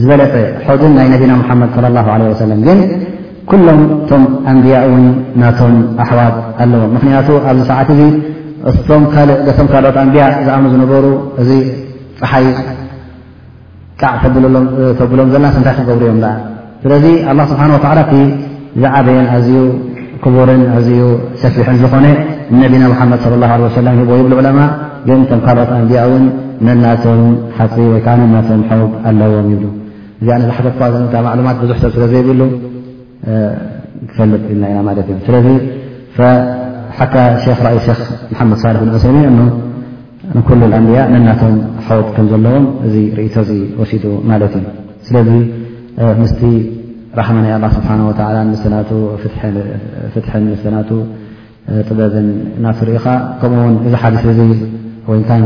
ዝበለጸ ሖድን ናይ ነቢና ሙሓመድ صለ ላሁ ለ ወሰለም ግን ኩሎም እቶም ኣንብያ እውን ናቶም ኣሕዋት ኣለዎም ምክንያቱ ኣብዚ ሰዓት እዚ እቶም ካልእ ገቶም ካልኦት ኣንብያ ዝኣምኑ ዝነበሩ እዚ ፀሓይ ቃዕ ተብሎም ዘላስ እንታይ ክገብሩ እዮም ኣ ስለዚ ኣላ ስብሓን ወተላ ዝዓበየን ኣዝዩ ክቡርን ኣዝዩ ሰፊሕን ዝኾነ ንነቢና ሙሓመድ ለ ላ ለ ሰለም ሂቦ ይብሉ ዑለማ ግን ከም ካልኦት ኣንቢያ እውን ነናቶም ሓፅቢ ወይ ከዓ ነናቶም ሐውብ ኣለዎም ይብሉ እዚኣ ንዝሓተትኳ ዘንታ ማዕሉማት ብዙሕ ሰብ ስለ ዘይብሉ ክፈልጥ ኢልና ኢና ማለት እዩ ስለዚ ሓካ ክ ራእይ ክ መሓመድ ሳልሕ ብን ዑሰይሚን እኖ ንኩሉ ኣንብያ ነናቶም ሓውት ከም ዘለዎም እዚ ርእይቶ እዚ ወሲዱ ማለት እዩ። ስለዚ ምስቲ ራሕማ ናይ ኣላህ ስብሓነሁ ወተዓላን ምስቲ ናቱ ፍትሕን ምስቲ ናቱ ጥበብን ናቱ ርኢኻ ከምኡ እውን እዚ ሓዲስ እዚ ወይንካን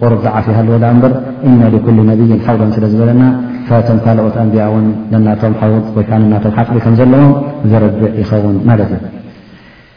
ቁሩብ ዝዓፍ ይሃልዎ ዳኣ እምበር ኢነ ሊኩል ነብይን ሓውዶን ስለ ዝበለና ፈቶም ካልኦት ኣንብያ እውን ነናቶም ሓውድ ወይከዓ ነናቶም ሓቅቢ ከም ዘለዎም ዘረድእ ይኸውን ማለት እዩ።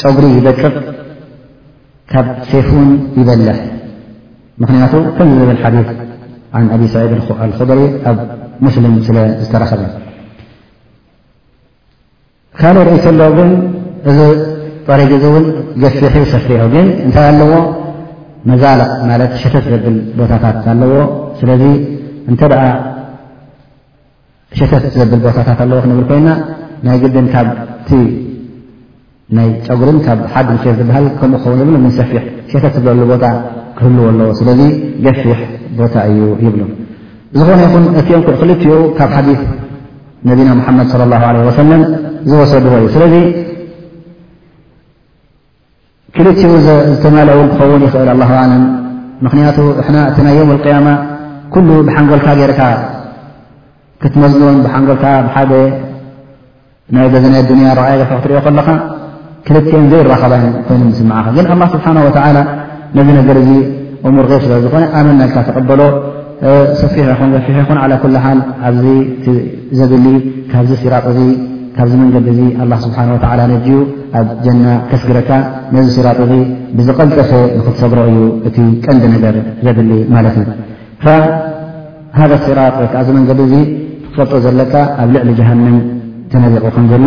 ጨጉሪ ይደቅቕ ካብ ሴፍ ውን ይበልሕ ምክንያቱ ከም ዝብል ሓዲት ን ኣብ ሰዒድ ኣልክድሪ ኣብ ሙስሊም ስለ ዝተረኸበ ካልእ ርእይ ከሎ ግን እዚ ጠሪግ እዚ እውን ገፊሕ ሰፊሑ ግን እንታይ ኣለዎ መዛልቕ ማለት ሸተት ዘብል ቦታታት ኣለዎ ስለዚ እንተ ሸተት ዘብል ቦታታት ኣለዎ ክንብል ኮይና ናይ ግድን ካብቲ ናይ ጨጉርን ካብ ሓድ ንር ዝበሃል ከምኡ ክኸውን የብሉ ምን ሰፊሕ ሸተት ዝብለሉ ቦታ ክህልዎ ኣለዎ ስለዚ ገፊሕ ቦታ እዩ ይብሉ ዝኾነ ይኹን እቲኦም ክልትኡ ካብ ሓዲ ነቢና ሙሓመድ ለ ላ ለ ወሰለም ዝወሰድዎ እዩ ስለዚ ክልቲኡ ዝተማልኣ እውን ክኸውን ይኽእል ኣላሁ ኣለም ምኽንያቱ እሕና እቲ ናይ ዮም ልቅያማ ኩሉ ብሓንጎልካ ገይርካ ክትመዝኑን ብሓንጎልካ ብሓደ ናይ በዚ ናይ ኣዱንያ ረኣየ ገርካ ክትሪኦ ከለኻ ክልቲኦን ዘይራኸባ ዩ ኮይኖም ዝስምዓኻ ግን ኣላ ስብሓን ወተዓላ ነዚ ነገር እዚ እሙር ር ስለ ዝኾነ ኣመና ኢልካ ተቐበሎ ሰፊሕ ይኹን ገፊሕ ይኹን ዓላ ኩሉ ሓል ኣብዚ ዘድሊ ካብዚ ሲራጥ እዚ ካብዚ መንገዲ እዚ ኣላ ስብሓን ወተዓላ ነጅዩ ኣብ ጀና ከስግረካ ነዚ ሲራጥ እዚ ብዝቐልጠፈ ንክትሰግሮ እዩ እቲ ቀንዲ ነገር ዘድሊ ማለት እዩ ሃደ ሲራጥ ወይከዓ እዚ መንገዲ እዚ ክትፈልጦ ዘለካ ኣብ ልዕሊ ጀሃንም ተነዚቑ ከም ዘሎ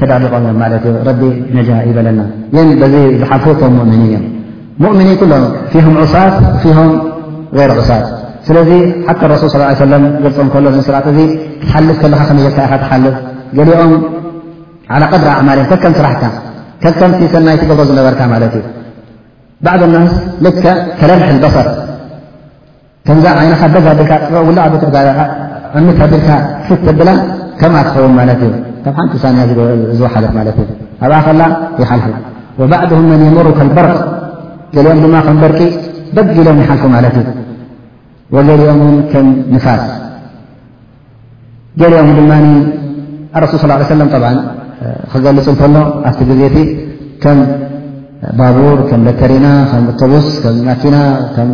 ተዳሊቆም እዮም ማለት እዩ ረቢ ነጃ ይበለና ግን በዚ ዝሓልፉ ቶም ሙእምኒን እዮም ሙእምኒን ኩሎም ፊሆም ዑሳት ፊሆም غይር ዑሳት ስለዚ ሓቂ ረሱል ስ ሰለም ግልፆም ከሎ ስርዓት እዚ ክትሓልፍ ከለካ ከመየካ ኢካ ትሓልፍ ገሊኦም ዓላ ቀድሪ ኣዕማል እዮም ከከም ስራሕካ ከከምቲ ሰናይ ትገብሮ ዝነበርካ ማለት እዩ ባዕድ ናስ ልክዕ ከለምሒ በሰር ከምዛ ዓይንኻ በግ ኣቢልካ ጥዑ ውላዕ ብትርጋጋኻ ዕምት ኣቢልካ ፍት ተብላ ከምኣ ትኸውን ማለት እዩ ካብ ሓንቲ ውሳንያ ዝወሓለት ማለት እዩ ኣብኣ ከላ ይሓልፉ ወባዕድም መን የምሩ ከልበርቅ ገሊኦም ድማ ከም በርቂ በግ ኢሎም ይሓልፉ ማለት እዩ ወገሊኦም ውን ከም ንፋስ ገሊኦም ድማ ኣረሱል ስ ለ ሰለም ጠብዓ ክገልፅ እንተሎ ኣብቲ ግዜ እቲ ከም ባቡር ከም ለተሪና ከም እቶቡስ ከም ማኪና ከም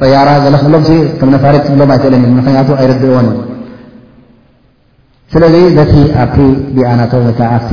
ጠያራ ዘለ ክብሎም ከም ነፋሪት ክብሎም ኣይክእልን እዩ ምክንያቱ ኣይርድእዎን እዩ ስለዚ በቲ ኣብቲ ቢኣናቶም ወይከዓ ኣብቲ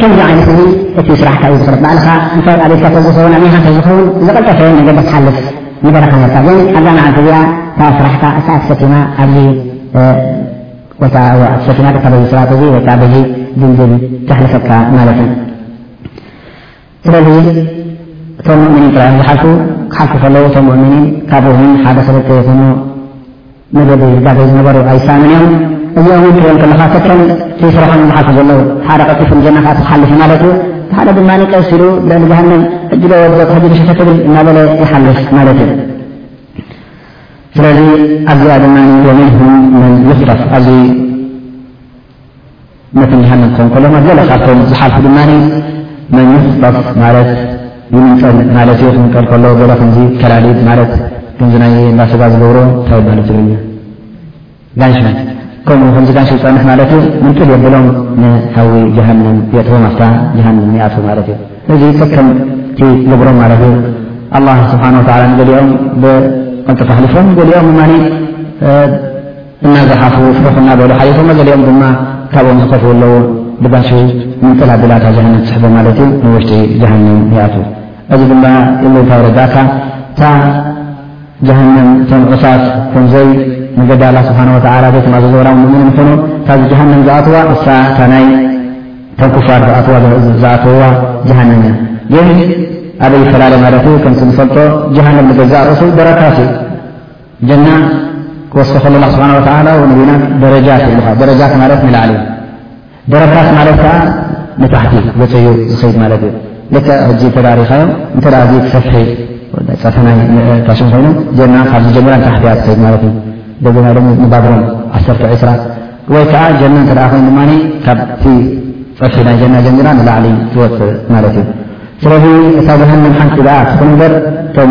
ከምዚ ዓይነት እዚ እቲ ስራሕካ እዩ ዝኽርብ ባእልኻ እንተ ኣቤትካ ተዝኸውን ኣሜኻ ተዝኸውን ዝቐልጠፈ መገዲ ትሓልፍ ምደረኻ ነርካ ግን ኣብዛ መዓልቲ እዚኣ እታ ስራሕካ እሳኣ ተሰኪማ ኣብዚ ወታ እዋ ተሰኪማ ደካ በዚ ሰባት እዚ ወታ በዚ ድልድል ተሕልፈካ ማለት እዩ ስለዚ እቶም ሙእሚኒን ጥራዮም ዝሓልፉ ክሓልፉ ከለዉ እቶም ሙእሚኒን ካብኡ እውን ሓደ ክልተ ይኹኑ መገዲ ዝጋገዩ ዝነበሩ ኣይሳምን እዮም። እዚኦም እውን ክሪኦም ከለኻ ከከም እቲ ስራሖም ዝሓልፉ ዘለዉ ሓደ ቀልጢፉ ንጀና ክኣቱ ሓሊፉ ማለት እዩ እቲ ሓደ ድማ ቀስ ኢሉ ልዕሊ ገሃነም ሕጂ ዶ ወድቕ ሕጂ ዶ ሸፈ ክብል እናበለ ይሓልፍ ማለት እዩ። ስለዚ ኣብዚኣ ድማ ወሚንሁም መን ዩኽጠፍ ኣብዚ መትኒ ሃንን ክኸውን ከሎ ናብ ገለ ካብቶም ዝሓልፉ ድማ መን ይኽጠፍ ማለት ይምንጠል ማለት እዩ። ክምንጠል ከሎ ገለ ከምዚ ከላሊብ ማለት ከምዚ ናይ እንዳ ስጋ ዝገብሮ እንታይ ይባሃል ብትግርኛ ጋንሻ ከምኡ ከምዚ ጋንሻ ዝፀንሕ ማለት እዩ። ምንጥል የብሎም ንሓዊ ጀሃንም የእትዎም ኣብታ ጀሃንም ይኣትዉ ማለት እዩ። እዚ ጸከምቲ ይገብሮም ማለት እዩ። ኣላህ ስብሓነ ወተዓላ ንገሊኦም ብቕልጡፍ ኣሕሊፎም ገሊኦም ድማ እናዘሓፉ ፍርኽ እናበሉ ሓሊፎሞ ገሊኦም ድማ ካብኦም ዝኸፍኡ ኣለዉ ብጋሽ ምንጥል ኣቢላ እታ ጀሃነም ትስሕቦ ማለት እዩ ንውሽጢ ጀሃነም ይኣትዉ እዚ ድማ ኢሉ እንታይ የረድኣካ እታ ጀሃነም እቶም ዑሳት እቶም ዘይ መገዲ ኣላ ስብሓን ወተዓላ ዘይተማዘዙ ወላ ውን ሙእምኒን ይኹኑ ካብዚ ጀሃነም ዝኣትዋ እሳ እታ ናይ እቶም ኩፋር ዝኣትዋ ዝኣትውዋ ጀሃነም እያ ግን ኣበይ ይፈላለ ማለት እዩ ከምቲ ንፈልጦ ጀሃነም ንገዛእ ርእሱ በረካት እዩ ጀና ክወስፎ ከሎ ኣላ ስብሓን ወተዓላ ነቢና ደረጃት ይብልካ ደረጃት ማለት ንላዕሊ ደረካት ማለት ከዓ ንታሕቲ ዘፅዩ ዝኸይድ ማለት እዩ ልክ ሕጂ ተዳሪኻዮ እንተ እዚ ክሰፍሒ ፀፍሒ ናይ ታሽም ኮይኑ ጀና ካብ ዝጀምራ ንታሕቲ እያ ዝኸይድ ማለት እዩ ደና ሎ ንባብሮም ዓሰርተ ዕስራ ወይ ከዓ ጀና እተ ኮይኑ ድማ ካብቲ ፀፍሒ ናይ ጀና ጀሚራ ንላዕሊ ትወፅእ ማለት እዩ ስለዚ እታ ጀሃንም ሓንቲ ኣ ትኹን በር ቶም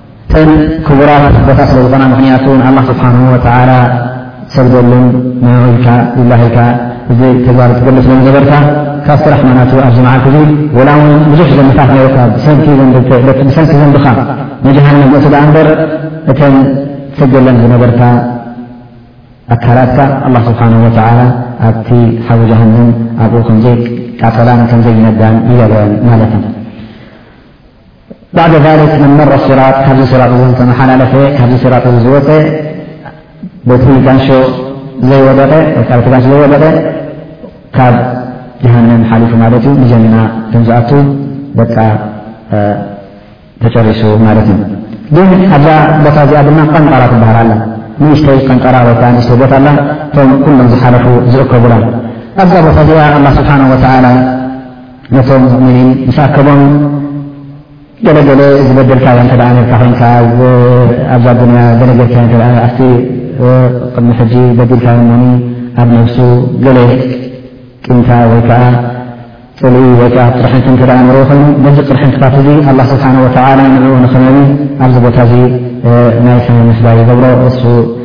እተን ክቡራት ኣቦታት ስለ ዝኾና ምኽንያቱ ን ኣላህ ስብሓነሁ ወተዓላ ትሰግደሉን ንዕዑ ኢልካ ሊላህ ኢልካ እዚ ተግባር እትገብር ስለ ዝነበርካ ካብቲ ራሕማናቱ ኣብዚ መዓልቲ እዚ ወላ እውን ብዙሕ ዘንብታት ነይሩካ ብሰንኪ ብሰንኪ ዘንብኻ ንጀሃንም ምእቲ ደኣ እምበር እተን ትሰግደለን ዝነበርካ ኣካላትካ ኣላህ ስብሓነሁ ወተዓላ ኣብቲ ሓዊ ጀሃንም ኣብኡ ከምዘይቃፀላን ከምዘይነዳን ይገብረን ማለት እዩ ባዕደ ዛሊክ መን መረ ሲራጥ ካብዚ ሲራጥ እዚ ዝተመሓላለፈ ካብዚ ሲራጥ እዚ ዝወፀ በቲ ጋንሾ ዘይወደቐ ወይከዓ በቲ ጋንሾ ዘይወደቐ ካብ ጀሃንም ሓሊፉ ማለት እዩ ንጀና ከም ዝኣቱ በቃ ተጨሪሱ ማለት እዩ ግን ኣብዛ ቦታ እዚኣ ድማ ቀንጠራ ትበሃል ኣላ ንእሽተይ ቀንጠራ ወይከዓ ንእሽተይ ቦታ ኣላ እቶም ኩሎም ዝሓለፉ ዝእከቡላ ኣብዛ ቦታ እዚኣ ኣላ ስብሓን ወተዓላ ነቶም ሙእምኒን ምስ ኣከቦም ገለ ገለ ዝበደልካዮ እንተ ነርካ ኮንካ ኣብዛ ኣዱንያ ገለ ጌርካዮ እንተ ኣብቲ ቅድሚ ሕጂ በዲልካዮ ሞኒ ኣብ ነብሱ ገለ ቂምታ ወይ ከዓ ፅልኢ ወይ ከዓ ቅርሕንቲ እንተ ነርዎ ኮይኑ ነዚ ቅርሕንትታት እዚ ኣላ ስብሓን ወተዓላ ንዕኡ ንክመሚ ኣብዚ ቦታ እዚ ናይ ሕነ ምስባ ይገብሮ እሱ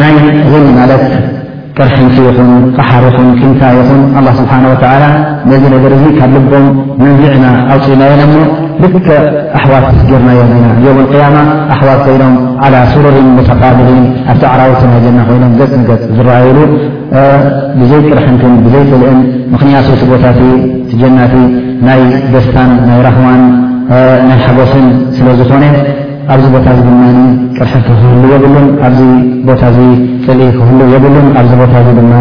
ናይ ዙልሚ ማለት ቅርሕንቲ ይኹን ቃሓር ይኹን ቂምታ ይኹን ኣላህ ስብሓን ወተዓላ ነዚ ነገር እዚ ካብ ልቦም መንዚዕና ኣውፂእናዮ ኢና እሞ ልክዕ ኣሕዋት ጌርናዮም ኢና ዮም ኣልቅያማ ኣሕዋት ኮይኖም ዓላ ሱሩሪን ሙተቃብሊን ኣብቲ ኣዕራውቲ ናይ ጀና ኮይኖም ገፅ ንገፅ ዝረኣይሉ ብዘይ ቅርሕንትን ብዘይ ፅልእን ምኽንያቱ እቲ ቦታ እቲ እቲ ጀና እቲ ናይ ደስታን ናይ ራህዋን ናይ ሓጎስን ስለ ዝኾነ ኣብዚ ቦታ እዚ ድማ ቅርሕንቲ ክህሉ የብሉን፣ ኣብዚ ቦታ እዚ ጽልኢ ክህሉ የብሉን፣ ኣብዚ ቦታ እዚ ድማ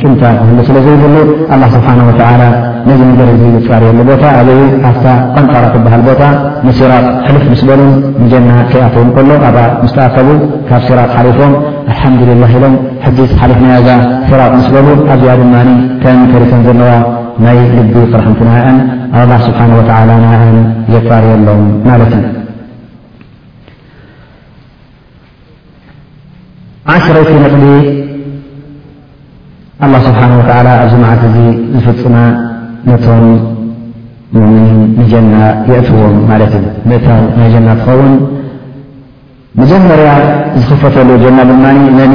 ጭምታ ክህሉ ስለ ዘይብሉ፣ ኣላህ ስብሓነሁ ወተዓላ ነዚ ነገር እዚ ዝጻርየሉ ቦታ ኣበይ እዩ? ኣብታ ቐንጠራ ትበሃል ቦታ ንሲራጥ ሕልፍ ምስ በሉን ንጀና ከይኣተዉ እንከሎ ኣብኣ ምስ ተኣከቡ ካብ ሲራጥ ሓሊፎም ኣልሓምዱሊላህ ኢሎም ሕጂስ ሓሊፍናያ እዛ ሲራጥ ምስ በሉ ኣብዚኣ ድማ እተን ተሪፈን ዘለዋ ናይ ልቢ ቅርሕንትና እየን፣ ኣላህ ስብሓነሁ ወተዓላ ንኣኣን የጻርየሎም ማለት እዩ። ዓስረይቲ ነጥቢ ኣላ ስብሓን ወተላ ኣብዚ መዓት እዚ ዝፍፅማ ነቶም ሙእምኒን ንጀና የእትዎም ማለት እዩ ምእታው ናይ ጀና ትኸውን መጀመርያ ዝኽፈተሉ ጀና ድማ መን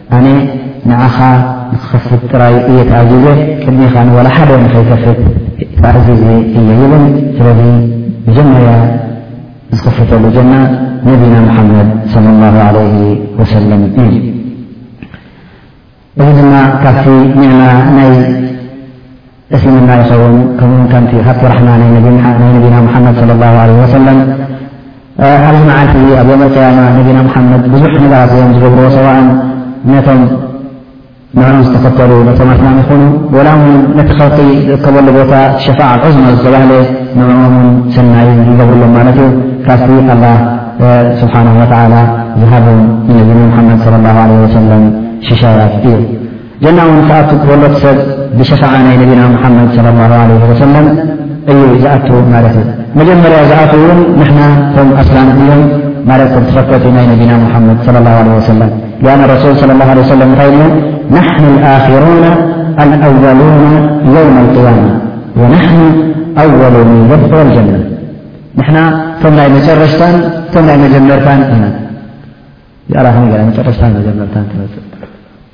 ኣነ ንዓኻ ንክኸፍት ጥራይ እየ ተኣዚዘ፣ ቅድሜኻ ንዋላ ሓደ ንኸይከፍት ተኣዚዘ እየ ይብል። ስለዚ መጀመርያ ዝኽፍተሉ ጀና ነቢና ሙሓመድ ሰለላሁ ዓለይሂ ወሰለም እዩ። እዚ ድማ ካብቲ ኒዕማ ናይ እስልምና ይኸውን ከምኡ ውን ከምቲ ሃብቲ ራሕማ ናይ ነቢና ሙሓመድ ሶለ ላሁ ዓለይሂ ወሰለም ኣብዚ መዓልቲ እዚ ኣብ ዮም ኣልቅያማ ነቢና ሙሓመድ ብዙሕ ነገራት እዮም ዝገብርዎ ሰዋእን ነቶም ንዕኦም ዝተኸተሉ ነቶም ኣስላም ይኹኑ ወላ ውን ነቲ ኸልቂ ዝእከበሉ ቦታ ሸፋዓ ዑዝማ ዝተባህለ ንዕኦም ውን ሰናይ ይገብርሎም ማለት እዩ ካብቲ ኣላ ስብሓን ወተዓላ ዝሃቦም ንነቢና ሙሓመድ ለ ላሁ ዓለ ወሰለም ሽሻያት እዩ ጀና ውን ክኣ ትወሎድ ሰብ ብሸፋዓ ናይ ነቢና ሙሓመድ ሰለላሁ ዓለይሂ ወሰለም እዩ ዝኣቱ ማለት እዩ። መጀመርያ ዝኣትው ውን ንሕና ቶም ኣስላም እዮም ማለት ቶም ተኸተልቲ ናይ ነቢና ሙሓመድ ሰለላሁ ዓለይሂ ወሰለም ሊኣነ ረሱል ሰለላሁ ዓለይሂ ወሰለም እንታይ ኢሎም ናሕኑ ልኣኺሩና ኣልኣወሉና የውም ኣልቅያማ ወናሕኑ ኣወሉ መን የድኹል ኣልጀና ንሕና ቶም ናይ መጨረሽታን ቶም ናይ መጀመርታን ኢና ይኣላኸ ገ መጨረሽታን መጀመርታን ትመፅእ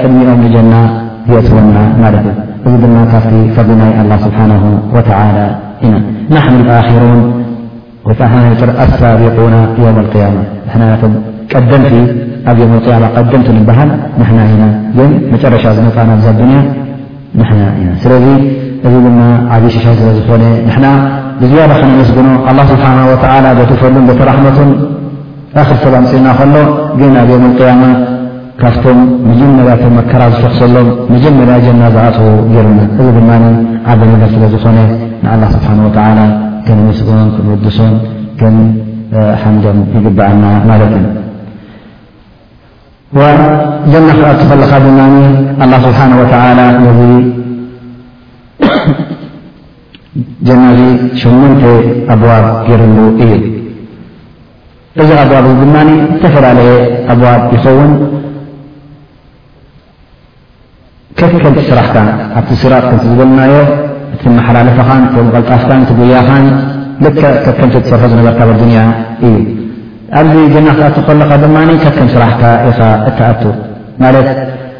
ቅድሚኦም ንጀና የእትወና ማለት እዩ እዚ ድማ ካብቲ ፈድሊ ናይ ኣላህ ስብሓነሁ ወተዓላ ኢና ናሕኑ ኣልኣኺሩን ወይ ከዓ ንሕና ይቅር ኣሳቢቁና የውም ኣልቅያማ ንሕና ናቶም ቀደምቲ ኣብ የውም ኣልቅያማ ቀደምቲ ንበሃል ንሕና ኢና ግን መጨረሻ ዝመፃና ኣብዛ ዱንያ ንሕና ኢና ስለዚ እዚ ድማ ዓብዪ ሽሻይ ስለ ዝኾነ ንሕና ብዝያዳ ከነመስግኖ ኣላህ ስብሓነሁ ወተዓላ በቲ ፈሉን በቲ ራሕመቱን ኣኽር ሰብ ኣምፅእና ከሎ ግን ኣብ የውም ኣልቅያማ ካብቶም መጀመርያ እቲ መከራ ዝተኹሰሎም መጀመርያ ጀና ዝኣትዉ ገይሩና። እዚ ድማ ዓቢ ነገር ስለ ዝኾነ ንኣላህ ስብሓነሁ ወተዓላ ከነመስግኖን ክንውድሶን ክንሓምዶን ይግብኣና ማለት እዩ። ጀና ክትኣቱ ከለኻ ድማ ኣላህ ስብሓነሁ ወተዓላ ነዚ ጀና እዚ ሸሞንተ ኣብዋብ ገይሩሉ እዩ። እዚ ኣጓብ እዚ ድማ ዝተፈላለየ ኣጓብ ይኸውን ከከምቲ ስራሕካ ኣብቲ ሲራጥ ከምቲ ዝበልናዮ እቲ መሓላለፈኻን እቲ ቐልጣፍካን እቲ ጉያኻን ልክዕ ከከምቲ ትሰርሖ ዝነበርካ በዱንያ እዩ ኣብዚ ጀና ክትኣቱ ከለኻ ድማ ከከም ስራሕካ ኢኻ እትኣቱ ማለት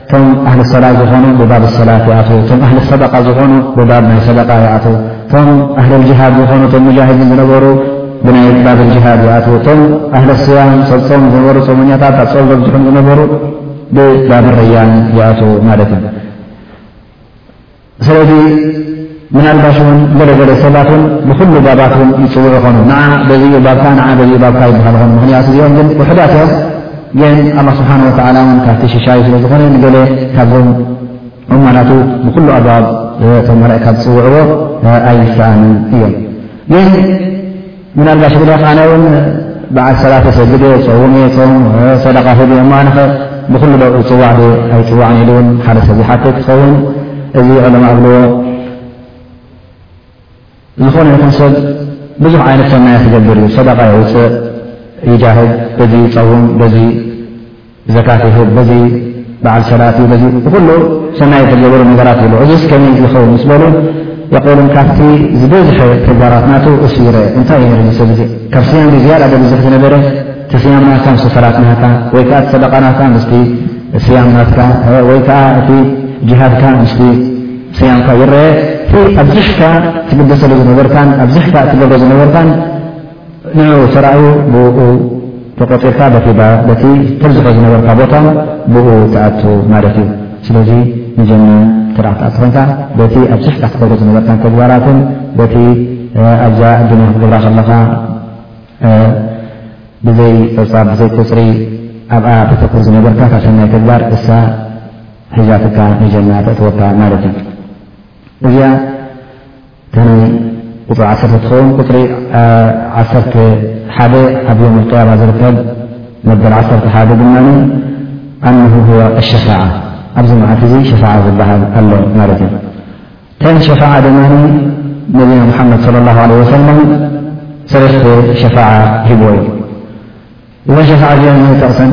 እቶም ኣህሊ ሰላት ዝኾኑ ብባብ ሰላት ይኣትዉ፣ እቶም ኣህሊ ሰደቃ ዝኾኑ ብባብ ናይ ሰደቃ ይኣትዉ፣ እቶም ኣህሊ ጅሃድ ዝኾኑ እቶም ሙጃሂዲን ዝነበሩ ብናይ ባብ ጅሃድ ይኣትዉ፣ እቶም ኣህሊ ስያም ሰብ ጾም ዝነበሩ ጾመኛታት ኣብ ጾም ዘብዝሑም ዝነበሩ ብባብ ረያን ይኣትዉ ማለት እዩ። ስለዚ ምናልባሽ ውን ገለገለ ሰባት ን ንኩሉ ባባት ን ይፅውዑ ይኮኑ ን በዚ ዩ ባብካ ን በዚ ዩ ባብካ ይበሃሉ ኾኑ ምክንያቱ እዚኦም ግን ውሕዳት እዮም ግን ኣላ ስብሓን ወተላ ን ካብቲ ሽሻይ ስለ ዝኾነ ንገለ ካብዞም እማናቱ ብኩሉ ኣባብ ተመርዕካ ዝፅውዕዎ ኣይሰኣንን እዮም ግን ምናልባሽ ግደ ኣነ ውን በዓል ሰላተ ሰግድ እየ ፀውም እየ ፀም ሰደቃ ሂብ እየ ማንኸ ብኩሉ ዶ እፅዋዕ ዶ ኣይፅዋዕን ኢሉ ውን ሓደ ሰብ ዝሓትት ክኸውን እዚ ዕለማ ኣብልዎ ዝኾነ ይኹን ሰብ ብዙሕ ዓይነት ሰናያት ይገብር እዩ ሰደቃ የውፅእ ይጃህድ በዚ ይፀውም በዚ ዘካት ይህብ በዚ በዓል ሰላት እዩ ዚ ብኩሉ ሰናይ ዝገበሩ ነገራት ይብሉ እዚስ ከመይ ይኸውን ምስ በሉ የቁል ካብቲ ዝበዝሐ ተግባራት ናቱ እሱ ይረ እንታይ ዩ ነ ሰብ እ ካብ ስያም ዝያዳ በብዝሕ ዝነበረ እቲ ስያም ናትካ ምስ ሰላት ናካ ወይ ከዓ እቲ ሰደቃ ናትካ ምስ ስያም ናትካ ወይ ከዓ እቲ ጅሃድካ ምስ ስያምካ ይረአ እቲ ኣብዝሕካ ትግደሰሉ ዝነበርካን ኣብዝሕካ እትገብሮ ዝነበርካን ንዕኡ ተራእዩ ብኡ ተቆፂርካ በቲ ተብዝሖ ዝነበርካ ቦታ ብኡ ትኣቱ ማለት እዩ ስለዚ ንጀና እንተ ክትኣቱ ኮንካ በቲ ኣብዚሕካ ክትገብሮ ዝነበርካ ተግባራትን በቲ ኣብዛ ኣዱንያ ክትገብራ ከለኻ ብዘይ ፀብፃብ ብዘይ ቁፅሪ ኣብኣ ተተኩር ዝነበርካ ካብ ሰናይ ተግባር እሳ ሒዛትካ ንጀና ተእትወካ ማለት እዩ እዚኣ እታ ናይ ቁፅሪ ዓሰርተ ትኸውን ቁፅሪ ዓሰርተ ሓደ ኣብ ዮም ኣልቅያማ ዝርከብ መበል ዓሰርተ ሓደ ድማ ኣነሁ ሁወ ኣሸፋዓ ኣብዚ መዓልቲ እዚ ሸፋዓ ዝበሃል ኣሎ ማለት እዩ ተን ሸፋዓ ድማ ነቢና ሙሓመድ صለ ላሁ ለ ወሰለም ሰለስተ ሸፋዓ ሂብዎ እዩ እዘን ሸፋዓ እዚኦ ናይ ጠቕሰን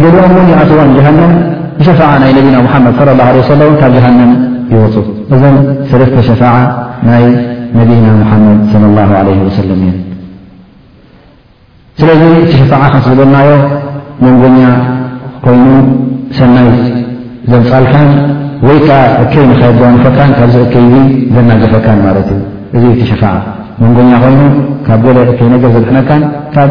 ገሊኦም ውን ይኣትዋን ጀሃነም ብሸፋዓ ናይ ነቢና ሙሓመድ ለ ላ ለ ሰለ ካብ ጀሃነም ይወፁ እዘን ሰለስተ ሸፋዓ ናይ ነቢና ሙሓመድ ለ ላ ለ ወሰለም እየን ስለዚ እቲ ሸፋዓ ከስ ዝበልናዮ መንጎኛ ኮይኑ ሰናይ ዘምፃልካን ወይ ከዓ እከይ ንኸየጓንፈካን ካብዚ እከይ ዙ ዘናገፈካን ማለት እዩ እዚ እቲ ሸፋዓ መንጎኛ ኮይኑ ካብ ገለ እከይ ነገር ዘድሕነካን ካብ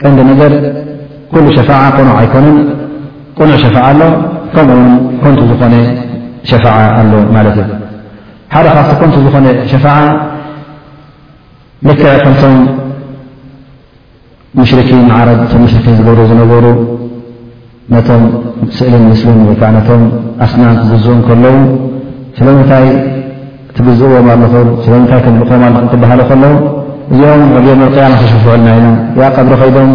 ቀንዲ ነገር ኩሉ ሸፋዓ ቅኑዕ ኣይኮነን ቅኑዕ ሸፋዓ ኣሎ ከምኡ ውን ኮንቱ ዝኾነ ሸፋዓ ኣሎ ማለት እዩ ሓደ ካብቲ ኮንቱ ዝኾነ ሸፋዓ ልክዕ ከምቶም ሙሽርኪን ዓረብ ቶም ሙሽርኪን ዝገብሩ ዝነበሩ ነቶም ስእልን ምስልን ወይ ከዓ ነቶም ኣስናም ክግዝኡ እንከለዉ ስለምንታይ ትግዝእዎም ኣለኹም ስለምንታይ ተምልኹዎም ኣለኹም ክበሃሉ ከለዉ እዚኦም ኣብ ዮም ኣልቅያማ ክሽፍዑልና ኢሎም እያ ቀብሪ ከይዶም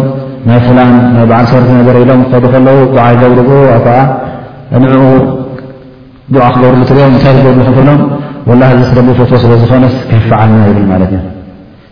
ናይ ፍላን ናይ በዓል ሰርቲ ነገር ኢሎም ክኸዱ ከለዉ ዱዓ ይገብርኡ ኣብ ከዓ ንዕኡ ዱዓ ክገብርሉ ትሪኦም እንታይ ክገብርሉ ክብሎም ወላ እዚ ስረቢ ፈትዎ ስለ ዝኾነስ ከይፈዓልና ይብል ማለት እዩ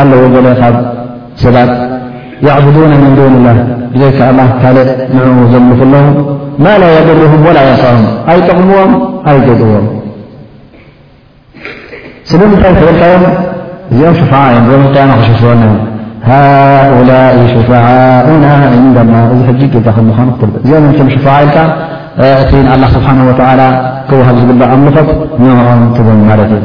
ኣለዉ ገለ ካብ ሰባት ያዕቡዱነ ምን ዱንላህ ብዘይካ ኣላህ ካልእ ንዕኡ ዘምልኹ ኣለዉ ማ ላ የድርሁም ወላ የንፈዑም ኣይጠቕምዎም ኣይገድዎም ስለምንታይ ተበልካዮም እዚኦም ሽፋዓ እዮም ዞም ቅያማ ክሸፍወና እዮም ሃኡላ ሽፋዓኡና ንደና እዚ ሕጂ ጌጋ ከም ምዃኑ ክትር እዚኦም ም ሽፋዓ ኢልካ እቲ ንኣላ ስብሓን ወተዓላ ክወሃብ ዝግባእ ኣምልኾት ንኦም ትብል ማለት እዩ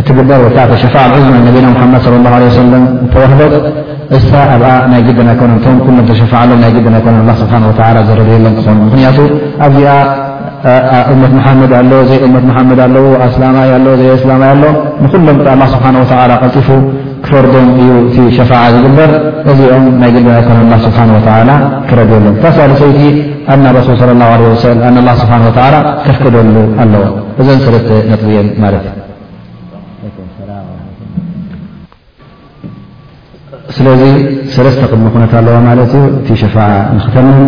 እትግበር ወካዕቲ ሸፋዓ ዑዝማ ነቢና ሙሓመድ ሰለ ላሁ ዓለይሂ ወሰለም እንተወህበት እሳ ኣብኣ ናይ ግድን ኣይኮነን እቶም ኩሎም ተሸፋዓሎም ናይ ግድን ኣይኮነን ኣላህ ስብሓነሁ ወተዓላ ዘረድየሎም ክኾኑ ምኽንያቱ ኣብዚኣ እመት መሓመድ ኣሎ ዘይ እመት መሓመድ ኣለዉ ኣስላማይ ኣሎ ዘይ ኣስላማይ ኣሎ ንኹሎም ብ ኣላ ስብሓን ወተዓላ ቀልጢፉ ክፈርዶም እዩ እቲ ሸፋዓ ዝግበር እዚኦም ናይ ግድን ኣይኮነን ኣላ ስብሓን ወተዓላ ክረድየሎም እታ ሳልሰይቲ ኣና ረሱል ለ ላሁ ለ ወሰለም ኣን ኣላ ስብሓን ወተዓላ ከፍቅደሉ ኣለዎ እዘን ሰለስተ ነጥቢ እየን ማለት እዩ ስለዚ ሰለስተ ቅድሚ ኩነት ኣለዋ ማለት እዩ እቲ ሸፋዓ ንክተምም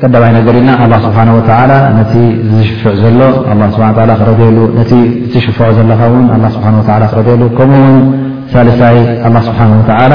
ቀዳማይ ነገር ኢልና ኣላ ስብሓን ወተላ ነቲ ዝሽፍዕ ዘሎ ኣ ስብሓ ክረድየሉ ነቲ እትሽፍዖ ዘለካ እውን ስብሓ ክረድየሉ ከምኡውን ሳልሳይ ኣላ ስብሓን ወተዓላ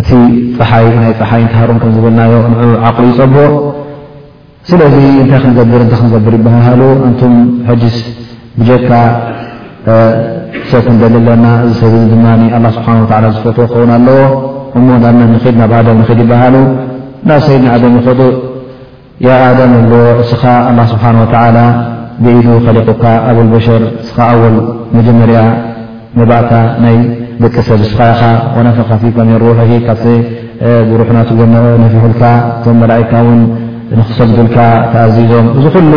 እቲ ፀሓይ ናይ ፀሓይ ተሃሩም ከምዝበልናዮ ንዑ ዓቑ ይፀቦ ስለዚ እንታይ ክንገብር እንታይ ክንገብር ይበሃሃሉ ኣንቱም ሕጅስ ብጀካ ሰብ ክንደሊ ኣለና እዚ ሰብ እዚ ድማ ኣላ ስብሓን ወተዓላ ዝፈትዎ ክኸውን ኣለዎ እሞ ናብ መን ንኺድ ናብ ኣደም ንኺድ ይበሃሉ ናብ ሰይድና ኣደም ይኸዱ ያኣደም እብሎ እስኻ ኣላ ስብሓን ወተዓላ ብኢዱ ኸሊቁካ ኣቡልበሸር እስኻ ኣወል መጀመርያ መባእታ ናይ ደቂ ሰብ እስኻ ኢኻ ወነፈኻ ፊከ ሚን ሩሑሂ ካብቲ ብሩሑ ናቱ ዘመኦ ነፊሑልካ እቶም መላእካ እውን ንኽሰግዱልካ ተኣዚዞም እዚ ኹሉ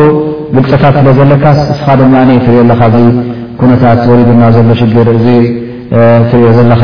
ብልፀታት ስለ ዘለካስ እስኻ ድማ ትሪኦ ኣለኻ እዚ ኩነታት ወሪዱና ዘሎ ሽግር እዚ ትሪኦ ዘለኻ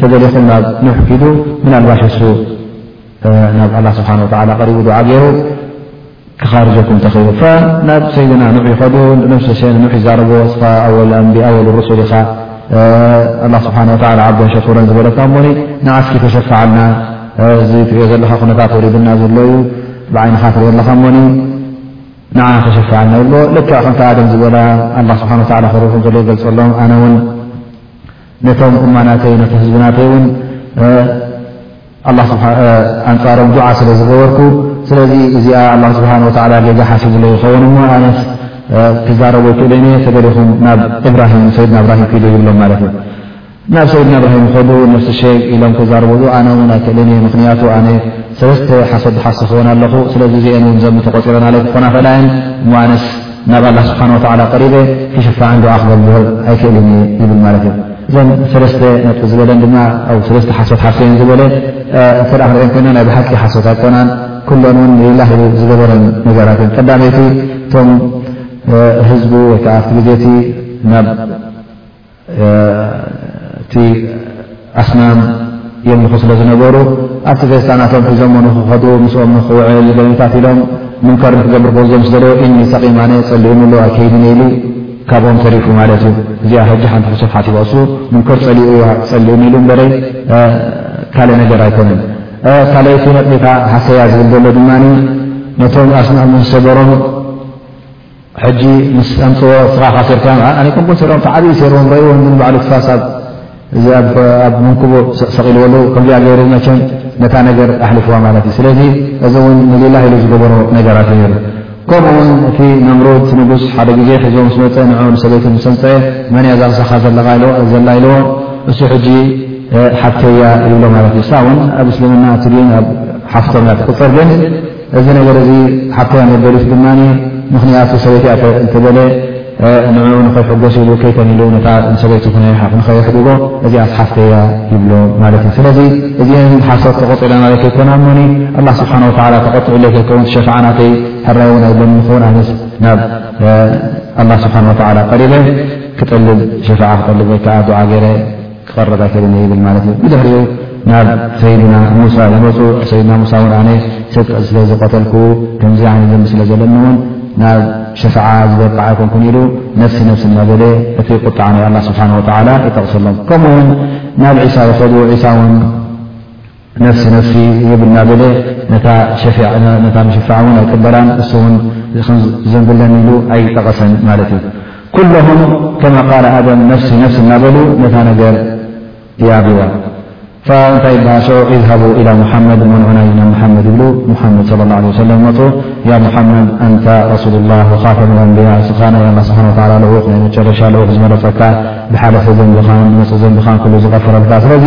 ተደሊኹም ናብ ኑሕ ኪዱ ምናልባሽ እሱ ናብ ኣላ ስብሓን ወተላ ቀሪቡ ድዓ ገይሩ ክኻርጀኩም ተኽኢሉ ናብ ሰይድና ኑሕ ይኸዱ ነፍሲ ሸ ኑሕ ይዛረቦ እስኻ ኣወል ኣንቢ ኣወል ሩሱል ኢኻ ኣላ ስብሓን ወ ዓብደን ሸኩረን ዝበለካ እሞኒ ንዓስኪ ተሸፍዓልና እዚ ትሪኦ ዘለካ ኩነታት ወሪድና ዘሎ እዩ ብዓይንኻ ትሪኦ ኣለካ እሞኒ ንዓ ተሸፍዓልና ይብልዎ ልክዕ ከምቲ ኣደም ዝበላ ኣላ ስብሓን ወላ ክርኹም ዘሎ ይገልፀሎም ኣነ ውን ነቶም እማናተይ ነቲ ህዝብናተይ እውን ኣንፃሮም ዱዓ ስለ ዝገበርኩ ስለዚ እዚኣ ኣላ ስብሓን ወተላ ጌጋ ሓሲብለ ይኸውን እሞ ኣነስ ክዛረቦ ይክእልን እየ ተገሊኹም ናብ እብራሂም ሰይድና እብራሂም ክዱ ይብሎም ማለት እዩ ናብ ሰይድና እብራሂም ኸዱ ነፍሲ ሸይ ኢሎም ክዛረቦ ኣነ እውን ኣይክእልን እየ ምክንያቱ ኣነ ሰለስተ ሓሶ ዝሓሰኽዎን ኣለኹ ስለዚ እዚአን እውን ዘምተቆፂረን ኣለ ክኾና ክእላ እየን እሞ ኣነስ ናብ ኣላህ ስብሓን ወተዓላ ቀሪበ ክሽፋዕን ዱዓ ክገብር ኣይክእልን እየ ይብል ማለት እዩ። እዘን ሰለስተ ነጥቢ ዝበለን ድማ ኣብ ሰለስተ ሓሶት ሓሶየን ዝበለ እንተ ክንሪኦን ኮይና ናይ ብሓቂ ሓሶት ኣይኮናን ኩለን እውን ንሊላህ ኢሉ ዝገበረን ነገራት እየን። ቀዳመይቲ እቶም ህዝቡ ወይ ከዓ ኣብቲ ግዜ እቲ ናብ እቲ ኣስናም የምልኹ ስለ ዝነበሩ ኣብቲ ፌስታ ናቶም ሒዞሞ ንክኸዱ ምስኦም ንክውዕል ገለታት ኢሎም ሙንከር ንክገብር ክወዞም ዝደለዮ እኒ ሰቂማነ ፀሊኡምሉ ኣይከይድን ኢሉ ካብኦም ተሪፉ ማለት እዩ እዚኣ ሕጂ ሓንቲ ሕሱብ ሓቲቦ እሱ ሙንከር ፀሊኡ እያ ፀሊኡም ኢሉ እበረይ ካልእ ነገር ኣይኮነን ካልይቲ ነጥቢካ ሓሰያ ዝብል ዘሎ ድማ ነቶም ኣስናም ዝሰበሮም ሕጂ ምስ ኣምጽዎ ስኻ ካሲርካ ኣነ ኮን ኮንሰሮም ተዓብዩ ሴርዎም ረይዎም ግን ባዕሉ ትፋስ እዚ ኣብ መንክቡ ሰቒልዎሉ ከምዚኣ ገይሩ መቸም ነታ ነገር ኣሕልፍዋ ማለት እዩ ስለዚ እዚ እውን ንሊላህ ኢሉ ዝገበሮ ነገራት እዩ ነይሩ ከምኡ ውን እቲ ነምሩድ ንጉስ ሓደ ግዜ ሒዞ ምስ መፀ ንዑ ንሰበይቱ ምስ ኣምፀአ መን እያ ዛምሳኻ ዘላ ኢልዎ እሱ ሕጂ ሓፍተያ ይብሎ ማለት እዩ እሳ እውን ኣብ እስልምና እቲ ዲን ኣብ ሓፍቶም እያ ትቁፀር ግን እዚ ነገር እዚ ሓፍተይ ኣነገሪት ድማ ምኽንያቱ ሰበይቲያ እንተበለ ንዕኡ ንኸይሕጎስ ኢሉ ከይተን ኢሉ ነታ ንሰበይቱ ንኸየሕድጎ እዚኣ ስሓፍተያ ይብሎ ማለት እዩ ስለዚ እዚኤን ሓሶት ተቆጢለ ናበይ ከይኮና እሞኒ ኣላ ስብሓን ወተላ ተቆጢዑለይ ከይከውን ትሸፍዓ ናተይ ሕራይ እውን ኣይብለኒ ንኸውን ኣነስ ናብ ኣላ ስብሓን ወተላ ቀሪበ ክጠልብ ሸፍዓ ክጠልብ ወይከዓ ዱዓ ገይረ ክቐረብ ኣይክእልን እየ ይብል ማለት እዩ። ብድሕሪኡ ናብ ሰይድና ሙሳ ይመፁ። ሰይድና ሙሳ እውን ኣነ ሰብ ስለ ዝቐተልኩ ከምዚ ዓይነት ዘንቢ ስለ ዘለኒ እውን ናብ ሸፍዓ ዝበቅዕ ኣይኮንኩን ኢሉ ነፍሲ ነፍሲ እናበለ እቲ ቁጣዓ ናይ ኣላ ስብሓን ወተዓላ ይጠቕሰሎም። ከምኡ ውን ናብ ዒሳ ይኸዱ። ዒሳ ውን ነፍሲ ነፍሲ ውብ እናበለ ነታ ሸፊዓ ነታ ምሽፋዕ እውን ኣይቅበላን እሱ እውን ከምዘንብለን ኢሉ ኣይጠቐሰን ማለት እዩ ኩለሁም ከማ ቃል ኣደም ነፍሲ ነፍሲ እናበሉ ነታ ነገር ያብዋ እንታይ በሃል ሸዑ ኢዝሃቡ ኢላ ሙሓመድ ሞንዑናይ ናብ ሙሓመድ ይብሉ ሙሓመድ ለ ላ ለ ሰለም መፁ ያ ሙሓመድ ኣንታ ረሱሉ ላ ወካተም ኣንብያ እስኻ ናይ ኣላ ስብሓን ወላ ልኡኽ ናይ መጨረሻ ልኡኽ ዝመረፀካ ብሓለፊ ዘንብኻን ንመፅእ ዘንብኻን ኩሉ ዝቐፈረልካ ስለዚ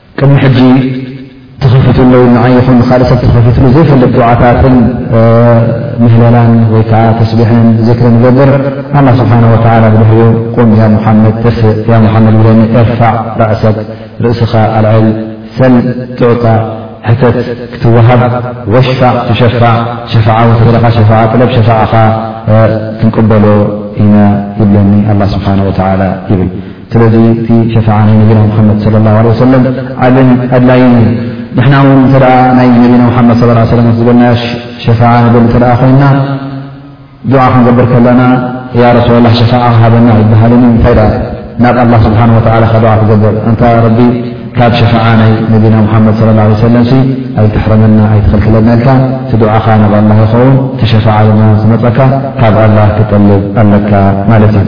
ቅድሚ ሕጂ ተኸፊቱለይ ንዓይ ይኹን ንካልእ ሰብ ተኸፊትሉ ዘይፈልጥ ዱዓታትን ምህለላን ወይ ከዓ ተስቢሕን ዝክሪ ንገብር ኣላ ስብሓን ወተዓላ ብድሕሪኡ ቁም ያ ሙሓመድ ተስእ ያ ሙሓመድ ብለኒ እርፋዕ ራእሰክ ርእስኻ ኣልዕል ሰል ትዕጣ ሕተት ክትወሃብ ወሽፋዕ ትሸፋዕ ሸፋዓ ውን ተደለኻ ሸፋዓ ጥለብ ሸፋዕኻ ክንቅበሎ ኢና ይብለኒ ኣላ ስብሓን ወተዓላ ይብል ስለዚ እቲ ሸፋዓ ናይ ነቢና ሙሓመድ ሰለ ላሁ ዓለይሂ ወሰለም ዓብን ኣድላይን እዩ። ንሕና እውን እንተ ናይ ነቢና ሙሓመድ ሰለ ላሁ ዓለይሂ ወሰለም ዝበልናዮ ሸፋዓ ንብል እንተ ኮይንና ዱዓ ክንገብር ከለና ያ ረሱላላህ ሸፋዓ ሃበና ኣይበሃልን እዩ። እንታይ ደኣ ናብ ኣላህ ስብሓን ወተዓላ ከ ዱዓ ክገብር ኣንታ ረቢ ካብ ሸፋዓ ናይ ነቢና ሙሓመድ ሰለ ላሁ ዓለይሂ ወሰለም ሲ ኣይትሕረመና ኣይትኽልክለና ኢልካ እቲ ዱዓኻ ናብ ኣላህ ይኸውን እቲ ሸፋዓ ድማ ዝመፀካ ካብ ኣላህ ክጠልብ ኣለካ ማለት እዩ።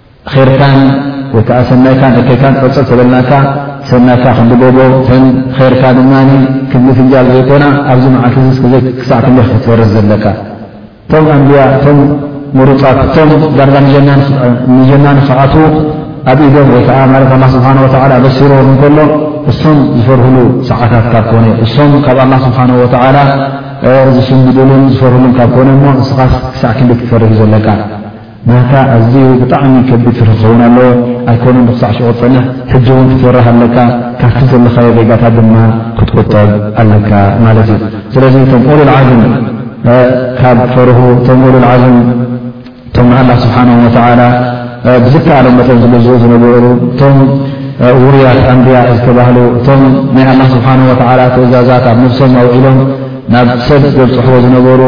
ኼርካን ወይ ከኣ ሰናይካን እከይካን ቐጽር ተበልናካ ሰናይካ ክንዲ ጎቦ ተን ኼርካ ድማ ክንዲ ፍንጃል ዘይኮና ኣብዚ መዓልቲ እዚ እስከ ክሳዕ ክንደይ ክትፈርስ ዘለካ እቶም ኣንብያ እቶም ምሩጻት እቶም ዳርጋ ንጀና ንክኣትዉ ኣብ ኢዶም ወይ ከኣ ማለት ኣላ ስብሓን ወተዓላ ኣበሲርዎም እንከሎ እሶም ዝፈርህሉ ሰዓታት ካብ ኮነ እሶም ካብ ኣላ ስብሓን ወተዓላ ዝስምድሉን ዝፈርህሉን ካብ ኮነ እሞ ንስኻስ ክሳዕ ክንዲ ክትፈርህ እዩ ዘለካ ናታ ኣዝዩ ብጣዕሚ ከቢድ ፍርሒ ክኸውን ኣለዎ ኣይኮነን ብክሳዕ ሽዑ ትጸንሕ ሕጂ ውን ክትፈርህ ኣለካ ካብቲ ዘለካዮ ጌጋታት ድማ ክትቁጠብ ኣለካ ማለት እዩ ስለዚ እቶም ኡሉል ዓዝም ካብ ፈርሁ እቶም ኡሉል ዓዝም እቶም ንኣላህ ስብሓነሁ ወተዓላ ብዝከኣሎም መጠን ዝግዝኡ ዝነበሩ እቶም ውሩያት ኣንብያ ዝተባህሉ እቶም ናይ ኣላህ ስብሓነሁ ወተዓላ ትእዛዛት ኣብ ነብሶም ኣውዒሎም ናብ ሰብ ዘብፅሕዎ ዝነበሩ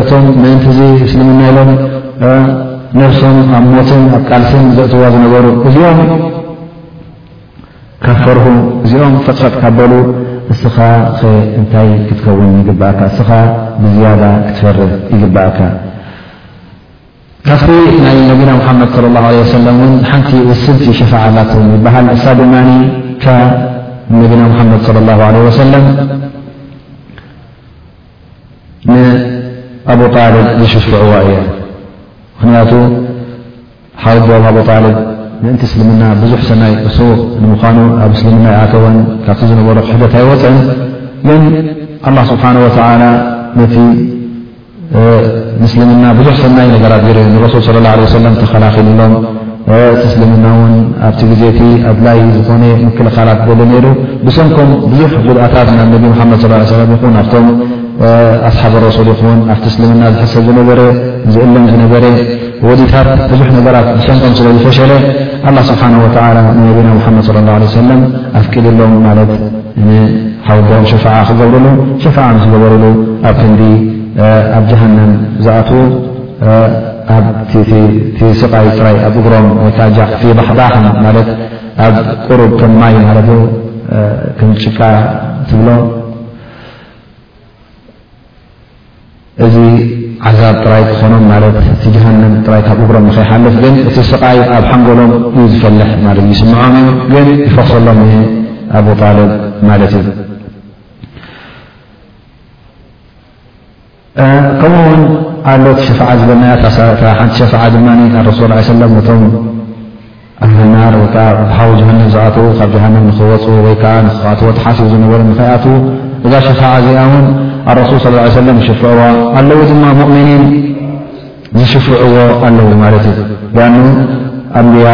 እቶም ምእንቲ እዚ እስልምና ኢሎም ነብሶም ኣብ ሞትን ኣብ ቃልስን ዘእትዋ ዝነበሩ እዚኦም ካብ ፈርሁ እዚኦም ፈጥፈጥ ካብ በሉ እስኻ ኸ እንታይ ክትከውን ይግብእካ እስኻ ብዝያዳ ክትፈርህ ይግብእካ ካብቲ ናይ ነቢና ሙሓመድ ሰለላሁ ዓለይሂ ወሰለም እውን ሓንቲ ውስንቲ ሸፋዓ ኣላቶም ይበሃል። ንሳ ድማ ንነቢና ሙሓመድ ሰለላሁ ዓለይሂ ወሰለም ንኣቡ ጣልብ ዝሽፍዕዋ እያ። ምኽንያቱ ሓወቦኦም ኣቡ ጣልብ ምእንቲ እስልምና ብዙሕ ሰናይ እሱ ንምዃኑ ኣብ እስልምና ኣይኣተወን፣ ካብቲ ዝነበሮ ክሕደት ኣይወፀን። ግን ኣላህ ስብሓነሁ ወተዓላ ነቲ ምስልምና ብዙሕ ሰናይ ነገራት ገይሩ እዩ ንረሱል ስለ ላ ለ ሰለም ተኸላኺልሎም እቲ እስልምና እውን ኣብቲ ግዜ እቲ ኣድላይ ዝኾነ ምክልኻላት ደሊ ነይሩ ብሰንኮም ብዙሕ ጉድኣታት ናብ ነቢ ሙሓመድ ስ ሰለም ይኹን ኣብቶም ኣስሓብ ረሱል ይኹን ኣብቲ እስልምና ዝሕሰብ ዝነበረ ዝእለም ዝነበረ ወዲታት ብዙሕ ነገራት ብሰንኮም ስለ ዝፈሸለ ኣላ ስብሓን ወተላ ንነቢና ሙሓመድ ለ ላ ለ ሰለም ኣፍቂድሎም ማለት ንሓው ኣቦኦም ሸፋዓ ክገብርሉን ሸፋዓ ምስ ገበርሉ ኣብ ክንዲ ኣብ ጀሃነም ዝኣትዉ ኣብቲ ስቓይ ጥራይ ኣብ እግሮም ወይ ከኣ ጃክ ፊ ባሕባሕን ማለት ኣብ ቁሩብ ከም ማይ ማለት እዩ ከም ጭቃ ትብሎ እዚ ዓዛብ ጥራይ ክኾኖም ማለት እቲ ጀሃነም ጥራይ ካብ እግሮም ንኸይሓልፍ ግን እቲ ስቓይ ኣብ ሓንጎሎም እዩ ዝፈልሕ ማለት እዩ ይስምዖም እዩ ግን ይፈኽሰሎም እየ ኣቡ ጣልብ ማለት እዩ ከምኡ ውን ኣሎ እቲ ሸፋዓ ዝበልናያ ሓንቲ ሸፋዓ ድማ ኣረሱል ስ ሰለም ነቶም ኣህልና ወይከዓ ሓዊ ጀሃነም ዝኣተዉ ካብ ጀሃነም ንኽወፁ ወይ ከዓ ንክኣትዎ ተሓሲቡ ዝነበረ ንኸይኣትዉ እዛ ሸፋዓ እዚኣ እውን ኣረሱል ስለ ላ ሰለም ይሽፍዕዋ ኣለዉ ድማ ሙእምኒን ዝሽፍዕዎ ኣለዉ ማለት እዩ ሊኣኑ ኣንብያ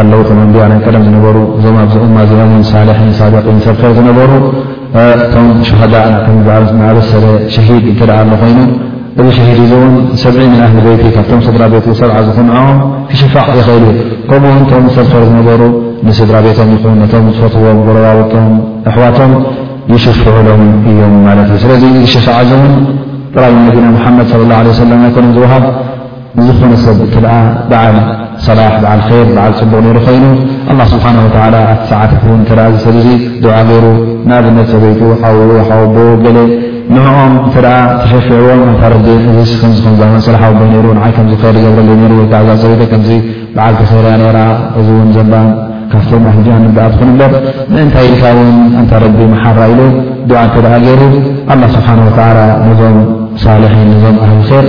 ኣለዉ ቶም ኣንብያ ናይ ቀደም ዝነበሩ እዞም ኣብዚ እማ እዚኦም ን ሳልሒን ሳደቂን ሰብ ኸር ዝነበሩ እቶም ሸሃዳ ንኣብሰለ ሸሂድ እንተ ኣሎ ኮይኑ ቅድሚ ሽሕ ጊዜ ውን ሰብዒ ምን ኣህሊ በይቲ ካብቶም ስድራ ቤቱ ሰብዓ ዝኹኑ ንዕኦም ክሽፋዕ ይኽእል እዩ። ከምኡ ውን እቶም ሰፈር ዝነበሩ ንስድራ ቤቶም ይኹን ነቶም ዝፈትዎም ጎረባብቶም ኣሕዋቶም ይሽፍዑሎምን እዮም ማለት እዩ። ስለዚ እዚ ሸፋዓ እዚ ውን ጥራይ ንነቢና ሙሓመድ ሰለላሁ ዓለይሂ ወሰለም ኣይኮነን ዝወሃብ። ንዝኾነ ሰብ እተ በዓል ሰላሕ በዓል ር በዓል ፅቡቕ ነይሩ ኮይኑ ኣላ ስብሓን ወላ ኣብቲ ሰዓት እ እተ ዝሰብ እዙ ድዓ ገይሩ ንኣብነት ሰበይቱ ሓዉ ሓወቦ ገለ ንኦም እተ ተሸፊዕዎም ኣንታ ረቢ እዚ ከምዝከም ዝኣመን ሰላ ሓወቦ ይሩ ንዓይ ከምዚ ር ይገብረለ ይሩ ወይዓ እዛ ሰበይተ ከምዚ በዓል ተኸርያ ነራ እዚ እውን ዘንባን ካብቶም ኣህጃን ንበኣ ትኹን እበር ምእንታይ ኢልካ ውን ኣንታ ረቢ መሓራ ኢሉ ድዓ እተ ገይሩ ኣላ ስብሓን ወላ ነዞም ሳልሒን ነዞም ኣህሊ ር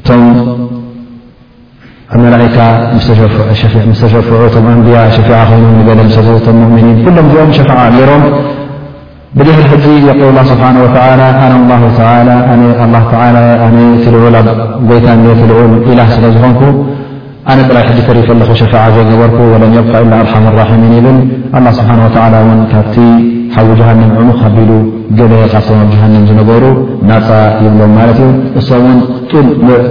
እቶም ኣብ መላእካ ምስ ተሸፍዑ እቶም ኣንብያ ሸፊዓ ኮይኖም ንገለ ምሰሉ እቶም ሙእምኒን ኩሎም እዚኦም ሸፍዓ ገይሮም ብድሕሪ ሕዚ የቁል ስብሓ ወተላ ኣነ ላ ተላ ኣነ ኣላ ተላ ኣነ ትልዑል ኣብ ጎይታ እ ትልዑል ኢላ ስለ ዝኾንኩ ኣነ ጥራይ ሕጂ ተሪፈ ኣለኹ ሸፋዓ ዘይገበርኩ ወለን የብቃ ኢላ ኣርሓም ኣራሒሚን ይብል ኣላህ ስብሓን ወተዓላ እውን ካብቲ ሓዊ ጀሃነም ዕሙቕ ኣቢሉ ገለ ካብቶም ኣብ ጀሃነም ዝነበሩ ናፃ ይብሎም ማለት እዩ እሶም እውን ጡል ምእ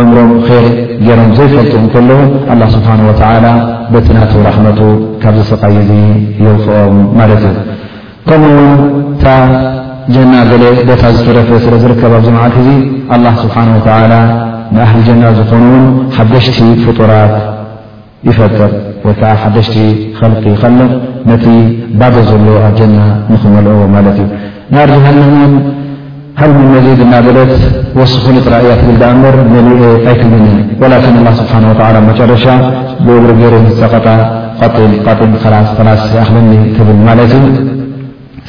ዕምሮም ር ገይሮም ዘይፈልጡ እንከለዉ ኣላ ስብሓን ወተዓላ በቲ ናቱ ራሕመቱ ካብዚ ስቓይ እዙ የውፅኦም ማለት እዩ ከምኡ ውን እታ ጀና ገለ ቦታ ዝተረፈ ስለ ዝርከብ ኣብዚ መዓልቲ እዚ ኣላ ስብሓን ወተላ ንኣህሊ ጀና ዝኾኑ ውን ሓደሽቲ ፍጡራት ይፈጥር ወይ ከዓ ሓደሽቲ ኸልቂ ይኸልቕ ነቲ ባዶ ዘሎ ኣብ ጀና ንክመልኦ ማለት እዩ ናር ጀሃንም ውን ሃልሚ መሊእ ድማ በለት ወስኹኒ ጥራይ እያ ትብል ደኣምበር መሊኤ ኣይትብልን እያ ወላኪን ኣላህ ስብሓነሁ ወተዓላ ኣብ መጨረሻ ብእግሩ ገይሩ ምስ ፀቐጣ ቐጢን ቐጢን ኸላስ ኸላስ ይኣኽለኒ ትብል ማለት እዩ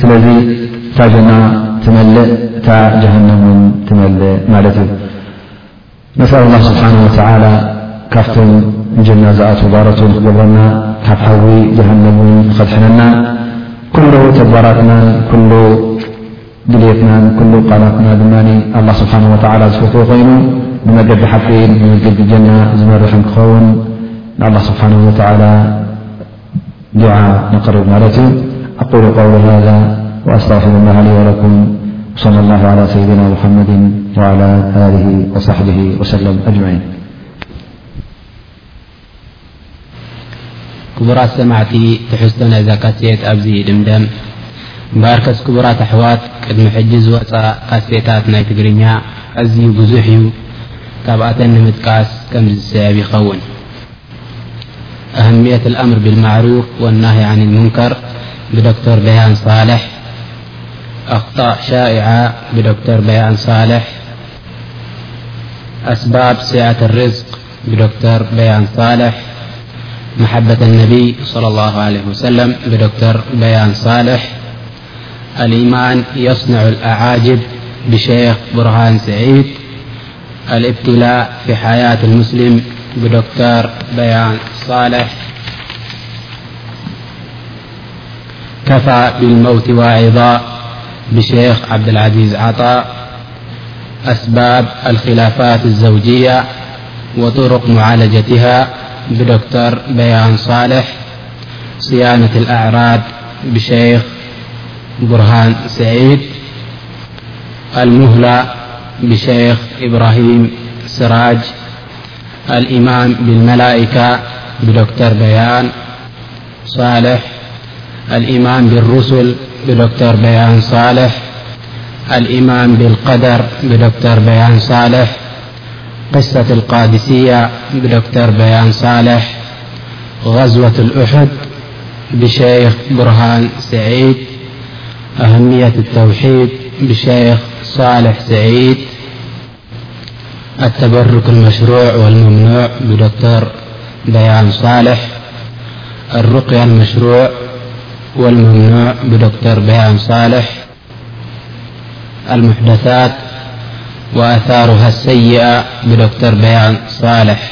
ስለዚ እታ ጀና ትመልእ እታ ጀሃነም እውን ትመልእ ማለት እዩ። ነስኣል ኣላህ ስብሓን ወተዓላ ካብቶም ንጀና ዝኣትዉ ባሮቱ ንክገብረና ካብ ሓዊ ጀሃነብ እውን ንኸድሕነና ኩሉ ተግባራትናን ኩሉ ድልየትናን ኩሉ ቃላትና ድማ ኣላህ ስብሓን ወተዓላ ዝፈትዎ ኮይኑ ንመገዲ ሓቂ ንመገዲ ጀና ዝመርሕ እንክኸውን ንኣላህ ስብሓን ወተዓላ ዱዓ ነቕርብ ማለት እዩ ኣቁሉ ቀውሊ ሃዛ ኣስተፍሩ ላ ሊ ወለኩም ሶለ ላ ላ ሰይድና ሙሓመድ ላ ኣሊ ወሳሕቢ ወሰለም ኣጅማዒን ክቡራት ሰማዕቲ ትሕዝቶ ናይዛ ካሴት ኣብዚ ድምደም እምበኣርከስ ክቡራት ኣሕዋት ቅድሚ ሕጂ ዝወፃ ካሴታት ናይ ትግርኛ ኣዝዩ ብዙሕ እዩ ካብኣተን ንምጥቃስ ከምዝሰብ ይኸውን ት ምር ብሩፍ ር بدكتر بيان صالح أخطاء شائعة بدكتر بيان صالح أسباب سعة الرزق بدكتر بيان صالح محبة النبي-صلى الله عليه وسلم بدكتر بيان صالح الإيمان يصنع الأعاجب بشيخ برهان سعيد الابتلاء في حياة المسلم بدكتر بيان صالح كفى بالموت وعضاء بشيخ عبد العزيز عطاء أسباب الخلافات الزوجية وطرق معالجتها بدكتر بيان صالح صيانة الأعراب بشيخ برهان سعيد المهلى بشيخ إبراهيم سراج الإمام بالملائكة بدكتر بيان صالح الإمام بالرسل بدكتر بيان صالح الإمام بالقدر بدكتر بيان صالح قصة القادسية بدكتر بيان صالح غزوة الأحد بشيخ برهان سعيد أهمية التوحيد بشيخ صالح سعيد التبرك المشروع والممنوع بدكتر بيان صالح الرقيا المشروع والممنوع بدكتر بيان صالح المحدثات وآثارها السيئ بدكتر بيان صالح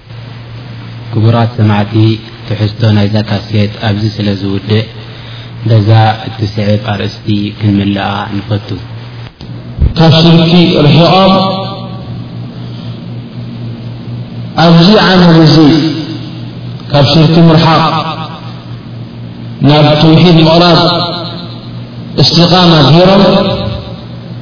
ክቡራት ሰማዕቲ ትሕዝቶ ናይዛ ካሴት ኣብዚ ስለ ዝውድእ በዛ እትስዕብ ኣርእስቲ ክንምልኣ ንፈቱ። ካብ ሽርኪ ርሒቖም ኣብዚ ዓመል እዚ ካብ ሽርኪ ምርሓቕ ናብ ተውሒድ ምቕራብ እስትቓማ ገይሮም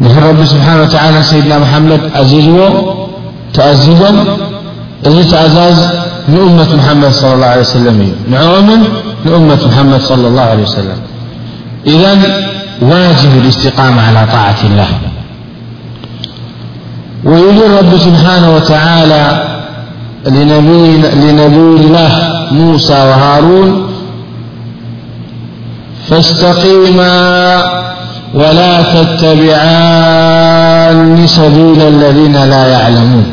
ير رب سبحانه وتعالى سيدنا محمد عي تأز أزاز من أمة محمد صلى الله عليه وسلمعم من أمة محمد- صلى الله عليه وسلم إذن واجب الاستقامة على طاعة الله ويهر رب سبحانه وتعالى لنبي الله موسى وهارون فاستقيما ولا تتبعان سبيل الذين لا يعلمونز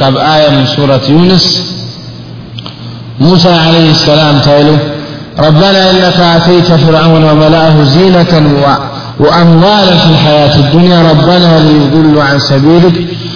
آية منسورة يونسموسى عليه السلامتل ربنا إنك آتيت فرون وملأه زينة وأموال في الحياة الدنيا ربنا ليظلوا عن سبيلك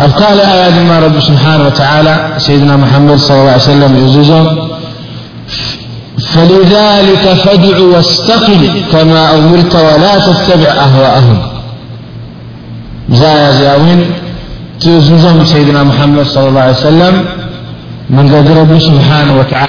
أبقال آيادما رب سبحانه وتعالى سيدنا محمد صلى الله علي سلمؤهم فلذلك فادعو واستقل كما أمرت ولا تتبع أهوائهم زيوين تؤززهم سيدنا محمد صلى الله عليه سلم من يد رب سبحانه وتعال